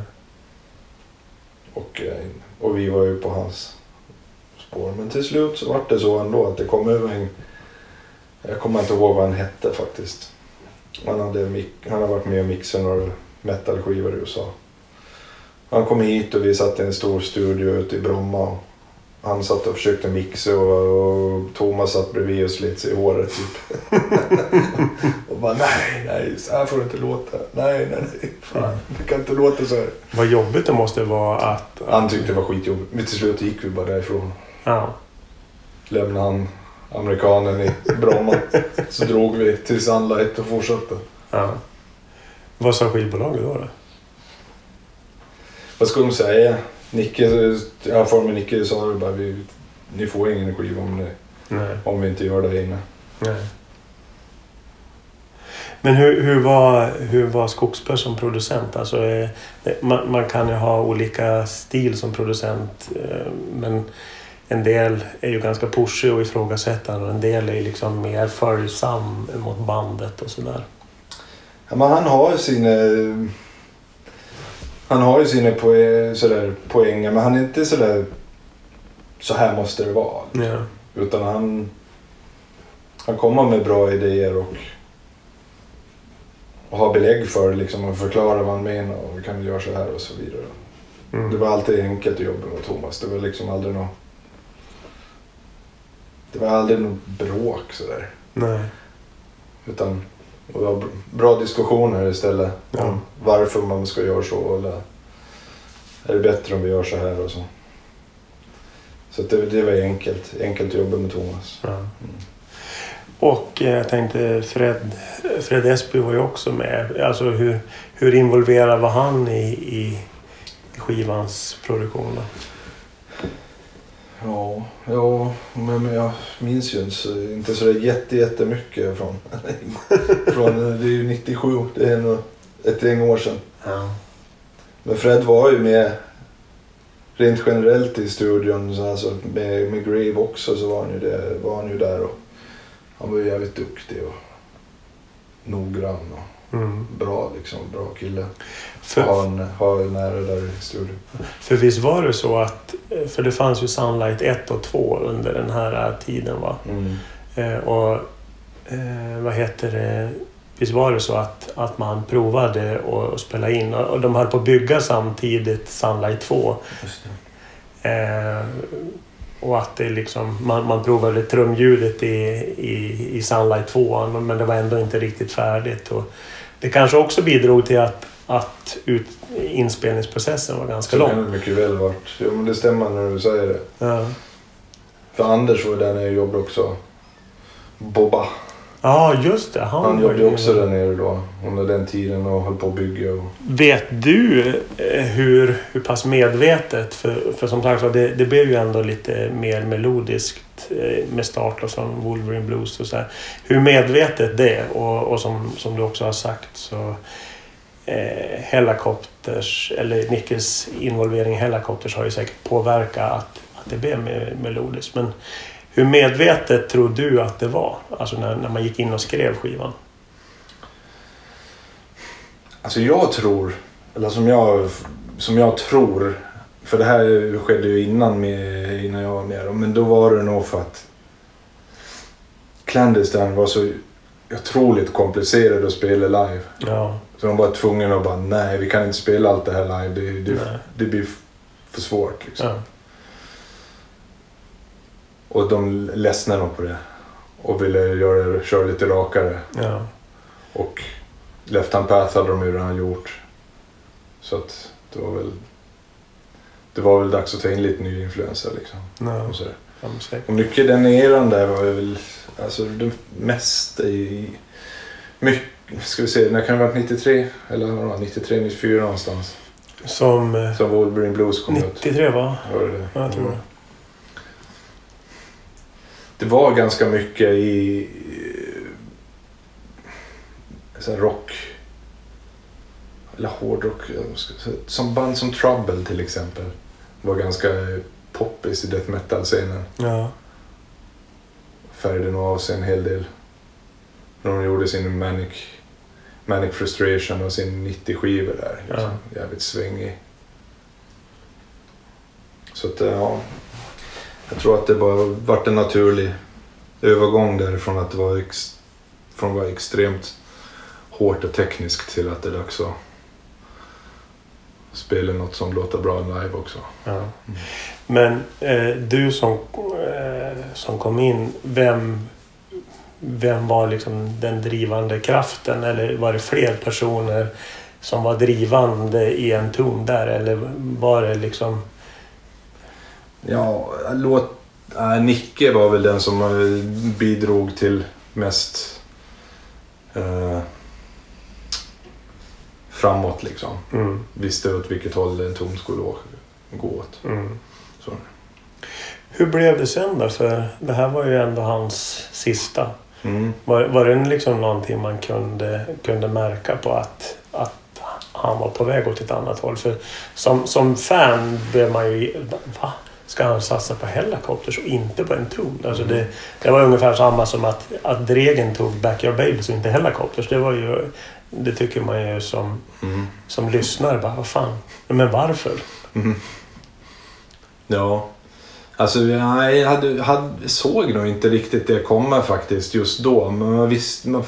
E: Och, eh, och vi var ju på hans spår. Men till slut så var det så ändå att det kom över en... Jag kommer inte ihåg vad han hette faktiskt. Han, hade, han har varit med och mixat några metalskivor i USA. Han kom hit och vi satt i en stor studio ute i Bromma. Han satt och försökte mixa och, och Thomas satt bredvid och slet sig i håret typ. och bara nej, nej, så här får det inte låta. Nej, nej, nej. Fan, det kan inte låta så här.
D: Vad jobbigt det måste vara att...
E: Han tyckte det var skitjobbigt. Men till slut gick vi bara därifrån.
D: Ja.
E: Lämnade han amerikanen i Bromma. så drog vi till Sunlight och fortsatte.
D: ja. Vad sa skivbolaget då? då?
E: Vad ska de säga? Nicke, jag får med Nicke sa det bara vi, ni får ingen skiva om, ni,
D: Nej.
E: om vi inte gör det inne.
D: Nej. Men hur, hur, var, hur var Skogsberg som producent? Alltså, eh, det- man, man kan ju ha olika stil som producent. eh, Men en del är ju ganska pushig och ifrågasättande och en del är liksom mer följsam mot bandet och sådär.
E: Ja, men han har ju sina... Han har ju sina poe, sådär, poänger men han är inte sådär... Så här måste det vara.
D: Ja.
E: Utan han... Han kommer med bra idéer och... Och har belägg för det liksom och förklarar vad han menar och vi kan göra så här och så vidare. Det
D: Mm.
E: var alltid enkelt att jobba med Thomas. Det var liksom aldrig något... Det var aldrig något bråk sådär.
D: Nej.
E: Utan det var br- bra diskussioner istället.
D: Ja.
E: Om varför man ska göra så eller är det bättre om vi gör så här och så. Så det, det var enkelt. Enkelt att jobba med Thomas.
D: Ja. Och eh, jag tänkte Fred, Fred Esby var ju också med. Alltså hur, hur involverad var han i, i skivans produktion? då?
E: Ja, ja men, jag minns ju inte så, jätte, jättemycket från, från... Det är ju 97. Det är nog ett gäng år sedan.
D: Ja.
E: Men Fred var ju med rent generellt i studion. Så alltså, med, med Grave också så var han, ju det, var han ju där. Och han var ju jävligt duktig och noggrann och
D: Mm.
E: bra liksom. Bra kille.
D: För,
E: Ha en, ha en nära där i studion.
D: för visst var det så att... För det fanns ju Sunlight 1 och 2 under den här äh, tiden va?
E: Mm.
D: Eh, och eh, vad heter det? Visst var det så att, att man provade att spela in och, och de höll på att bygga samtidigt Sunlight 2.
E: Just det.
D: Eh, och att det liksom, man, man provade trumljudet i, i, i Sunlight 2 men det var ändå inte riktigt färdigt. Och det kanske också bidrog till att, att ut, inspelningsprocessen var ganska lång.
E: det mycket väl varit. Jo men det stämmer när du säger det.
D: Ja.
E: För Anders var där nere och jobbade också. Bobba.
D: Ja, just det. Han,
E: Han jobbade också där nere då. Under den tiden och höll på att bygga. Och...
D: Vet du eh, hur, hur pass medvetet, för, för som sagt det, det blev ju ändå lite mer melodiskt eh, med start då från Wolverine Blues och så här. Hur medvetet det är och, och som, som du också har sagt så eh, Hellacopters, eller Nickes involvering i Hellacopters har ju säkert påverkat att, att det blev mer melodiskt. Men hur medvetet tror du att det var? Alltså när, när man gick in och skrev skivan?
E: Alltså jag tror, eller som jag, som jag tror, för det här skedde ju innan, med, innan jag var med men då var det nog för att Clandestine var så otroligt komplicerad att spela live.
D: Ja,
E: Så de var tvungna att bara, nej vi kan inte spela allt det här live, det, det, det blir för svårt. Liksom.
D: ja,
E: Och de ledsnade nog på det. Och ville göra, köra lite rakare.
D: ja.
E: Och Left Hand Path hade de ju redan gjort. Så att det var väl... Det var väl dags att ta in lite nya influenser liksom.
D: ja.
E: Och, så.
D: Ja,
E: och mycket den eran där var väl... Alltså det mesta i... Mycket, ska vi se, när kan det ha varit 93? Eller vad var det, 93, 94 någonstans.
D: Som eh,
E: Som Wolverine Blues kom ut.
D: 93 va?
E: Var det det?
D: Ja, jag tror det.
E: Det var ganska mycket i... Så rock... Eller hårdrock. Som band som Trouble till exempel. Var ganska poppis i death metal-scenen.
D: Ja,
E: Färgade nog av sig en hel del. När de gjorde sin Manic, Manic Frustration och sin 90-skiva där. Liksom. Jävligt svängig. Så att, ja. Jag tror att det bara vart en naturlig övergång därifrån att det var, ex, från att vara extremt hårt och tekniskt till att det är dags att spela något som låter bra live också.
D: ja. Men eh, du som, eh, som kom in, vem, vem var liksom den drivande kraften? Eller var det fler personer som var drivande i en ton där? Eller var det liksom...
E: Ja, låt, äh, Nicke var väl den som eh, bidrog till mest eh, framåt liksom.
D: Mm,
E: Visste åt vilket håll en ton skulle gå åt.
D: mm.
E: Så.
D: Hur blev det sen då? För det här var ju ändå hans sista.
E: Mm.
D: Var, var det liksom någonting man kunde, kunde märka på att, att han var på väg åt ett annat håll? För som, som fan blev man ju... Va? Ska han satsa på Hellacopters och inte på en ton? Alltså det, det var ungefär samma som att, att Dregen tog Backyard Babies och inte Hellacopters. Det var ju... Det tycker man ju som,
E: Mm.
D: som lyssnare bara, vad fan? Men varför?
E: Ja. Alltså jag hade, hade, såg nog inte riktigt det komma faktiskt just då. Men man visste... Man,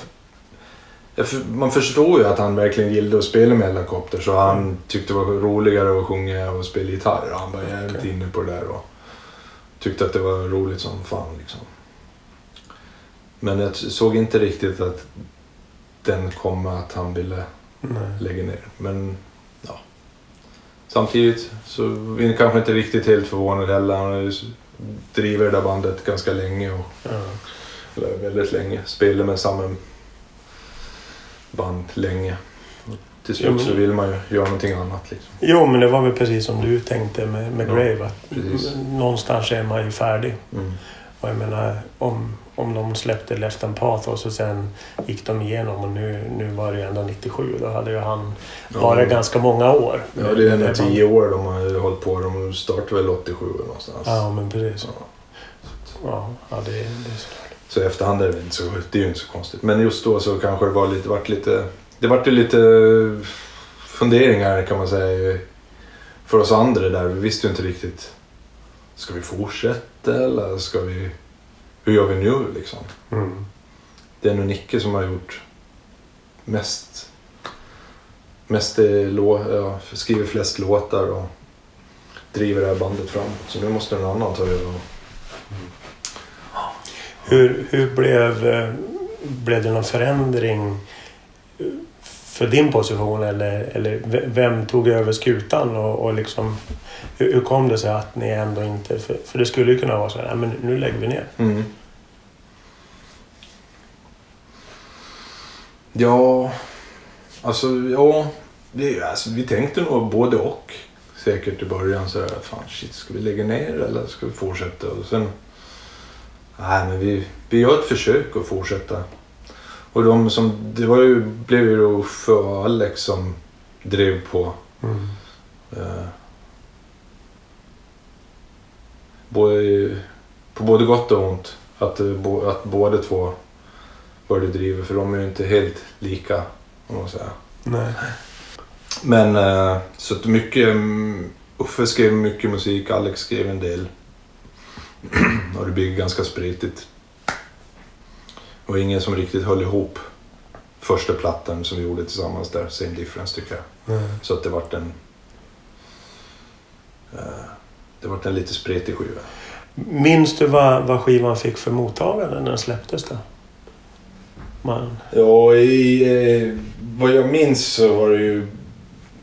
E: man förstår ju att han verkligen gillade att spela med helikopter så han tyckte det var roligare att sjunga och spela gitarr. Han var jävligt
D: Okej.
E: inne på det där och tyckte att det var roligt som fan liksom. Men jag såg inte riktigt att den kom att han ville
D: Nej.
E: lägga ner. Men ja. Samtidigt så är jag kanske inte riktigt helt förvånad heller. Han driver det där bandet ganska länge. Och,
D: Ja.
E: eller väldigt länge. Spelar med samma band länge. Och till slut
D: Ja,
E: så vill man ju göra någonting annat. Liksom.
D: Jo, men det var väl precis som du tänkte med, med
E: Ja,
D: Grave. Att
E: precis.
D: någonstans är man ju färdig.
E: Mm.
D: Och jag menar om, om de släppte Left and Pathos och sen gick de igenom och nu, nu var det ju ändå 97. Då hade ju han
E: Ja.
D: varit ganska många år.
E: Ja, det är ändå tio år de har hållit på. De startade väl 87 någonstans.
D: Ja, men precis.
E: Ja.
D: Ja, ja det, det är såklart.
E: Så i efterhand är det inte så, det är ju inte så konstigt. Men just då så kanske det var lite, vart lite, det vart ju lite funderingar kan man säga för oss andra där. Vi visste ju inte riktigt. Ska vi fortsätta eller ska vi... Hur gör vi nu liksom?
D: Mm.
E: Det är nog Nicke som har gjort mest... Mest lå, ja, skriver flest låtar och driver det här bandet framåt. Så nu måste någon annan ta över. och-
D: hur, hur blev, eh, blev det någon förändring eh, för din position eller, eller vem tog över skutan och, och liksom hur, hur kom det sig att ni ändå inte... För, för det skulle ju kunna vara så här, "Nej, men nu lägger vi ner.
E: Mm. Ja, alltså ja. Det, alltså, vi tänkte nog både och. Säkert i början så här, fan shit, ska vi lägga ner eller ska vi fortsätta? Och sen, nej men vi, vi gör ett försök att fortsätta. Och de som, det var ju, blev ju då för Alex som drev på. Eh, både, på både gott och ont. Att, eh, bo, att båda två började driva. För de är ju inte helt lika. Om man säger.
D: Nej.
E: Men eh, så att mycket... mm, Uffe skrev mycket musik. Alex skrev en del. Och det blev ganska spretigt. Och ingen som riktigt höll ihop första plattan som vi gjorde tillsammans där. Same difference tycker jag.
D: Nej.
E: Så att det vart en... eh, det vart en lite spretig skiva.
D: Minns du vad, vad skivan fick för mottagande när den släpptes då? Man,
E: Ja, i, eh, vad jag minns så var det ju...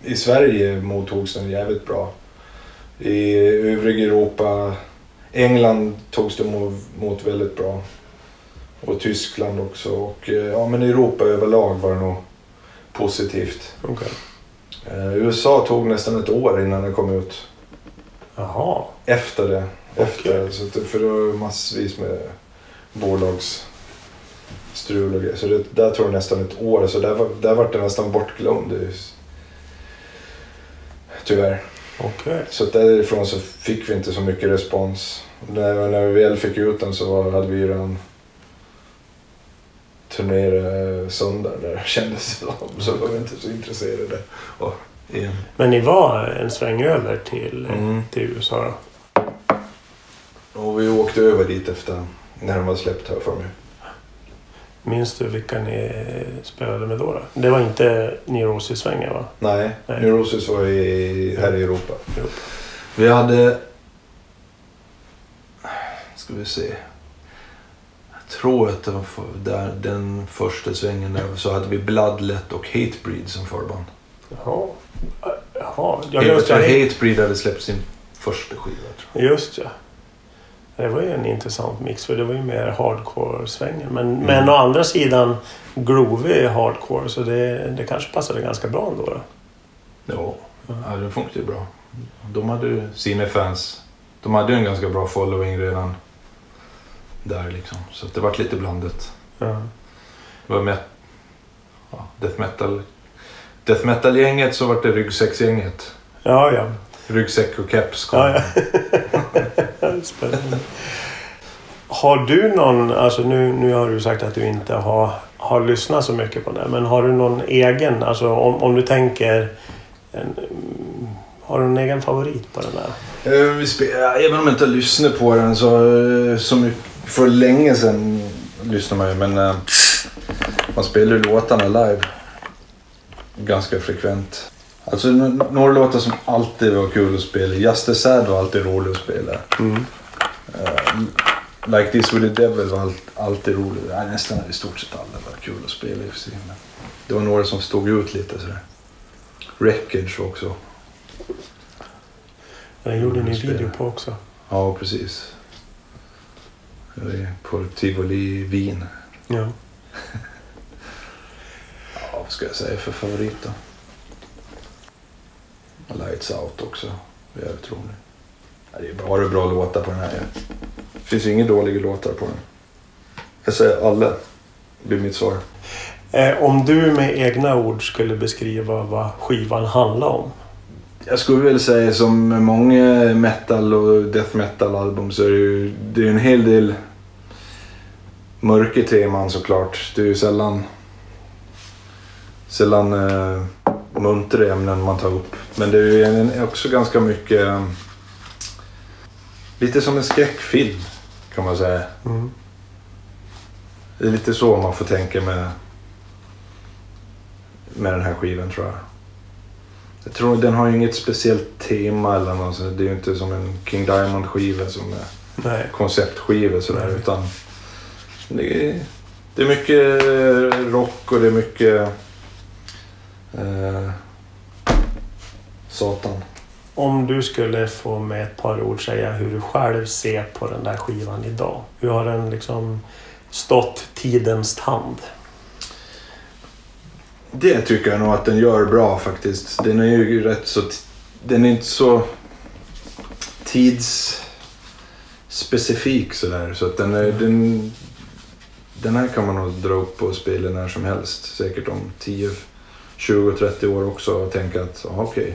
E: I Sverige mottogs den jävligt bra. I övriga Europa, England togs det mo- mot väldigt bra. Och Tyskland också. Och eh, ja, men Europa överlag var det nog positivt.
D: okej.
E: Eh, USA tog nästan ett år innan den kom ut.
D: Jaha.
E: Efter det. Efter, så att, det- för det var massvis med bolagsstrul och grejer. Så det, där tog det nästan ett år. Så där, där var det nästan bortglömd. Det är- Tyvärr.
D: Okej.
E: Så därifrån så fick vi inte så mycket respons. När, när vi väl fick ut den så var, hade vi ju redan turnerat sönder där kändes det som. Så var vi inte så intresserade. Och, igen.
D: Men ni var en sväng över till,
E: Mm.
D: till USA då?
E: Och vi åkte över dit efter när den var släppt här för mig.
D: Minns du vilka ni spelade med då? då? Det var inte Neurosis-svängen va?
E: Nej,
D: Nej.
E: Neurosis var i, här i Europa.
D: Jo.
E: Vi hade... Ska vi se. Jag tror att för, där, den första svängen där så hade vi Bloodlet och Hatebreed som förband.
D: Jaha. Jaha. Ja,
E: Jag tror. Hatebreed hade släppt sin första skiva. Tror
D: Just ja. Det var ju en intressant mix för det var ju mer hardcore-svängen. Men,
E: Mm.
D: men å andra sidan groovy hardcore så det, det kanske passade ganska bra ändå. Då.
E: Ja, ja det funkade ju bra. De hade ju sina fans. De hade ju en ganska bra following redan där liksom. Så det var lite blandat.
D: Ja.
E: Det var met- ja, death metal. Death metal-gänget så var det ryggsäcksgänget.
D: Ja, ja.
E: Ryggsäck och keps kom.
D: Ja, ja. Spännande. Har du någon, alltså nu, nu har du sagt att du inte har, har lyssnat så mycket på det. Men har du någon egen, alltså om, om du tänker... En, mm, har du någon egen favorit på den där?
E: Eh, även om jag inte lyssnar på den så, eh, så mycket, för länge sedan lyssnar man ju men eh, man spelar ju låtarna live ganska frekvent. Alltså några låtar som alltid var kul att spela. Just Sad var alltid rolig att spela.
D: Mm.
E: Eh, like This With The Devil var all, alltid rolig. Ja, nästan i stort sett alla var kul att spela i och för sig. Men det var några som stod ut lite sådär. Wreckage också.
D: Den gjorde ni video på också.
E: Ja, precis. På Tivoli Wien.
D: Ja.
E: Ja, vad ska jag säga för favorit då? Lights Out också. Jävligt rolig. Det är bara bra låtar på den här. finns inga dåliga låtar på den. Jag säger alla. Det blir mitt svar.
D: Eh, om du med egna ord skulle beskriva vad skivan handlar om?
E: Jag skulle väl säga som många metal och death metal album så är det ju det är en hel del mörka teman såklart. Det är ju sällan sällan eh, muntra ämnen man tar upp. Men det är ju också ganska mycket eh, lite som en skräckfilm kan man säga.
D: Mm.
E: Det är lite så man får tänka med med den här skivan tror jag. Jag tror den har ju inget speciellt tema eller något. Det är ju inte som en King Diamond skiva som är
D: Nej.
E: konceptskiva sådär
D: Nej.
E: utan det är, det är mycket rock och det är mycket eh, Satan.
D: Om du skulle få med ett par ord säga hur du själv ser på den där skivan idag. Hur har den liksom stått tidens tand?
E: Det tycker jag nog att den gör bra faktiskt. Den är ju rätt så... Den är inte så tidsspecifik sådär. Så att den, är, den, den här kan man nog dra upp och spela när som helst. Säkert om 10, 20, 30 år också och tänka att ah, okej.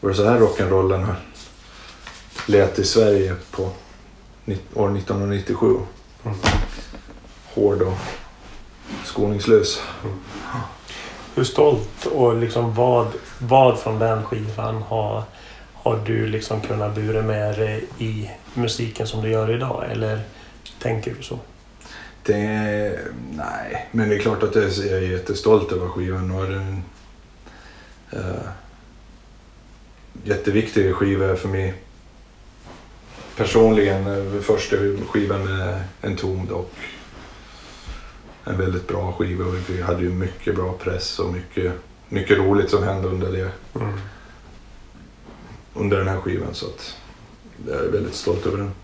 E: Var det så här rock'n'rollen lät i Sverige på år 1997?
D: Mm.
E: Hård och skoningslös.
D: Hur stolt och liksom vad, vad från den skivan har, har du liksom kunnat bura med dig i musiken som du gör idag? Eller tänker du så?
E: Det nej, men det är klart att jag är jättestolt över skivan. Och det är en uh, jätteviktig skiva för mig. Personligen, eh, första skivan med en tom och en väldigt bra skiva. Och vi hade ju mycket bra press och mycket, mycket roligt som hände under, det,
D: Mm.
E: under den här skivan. Så att jag är väldigt stolt över den.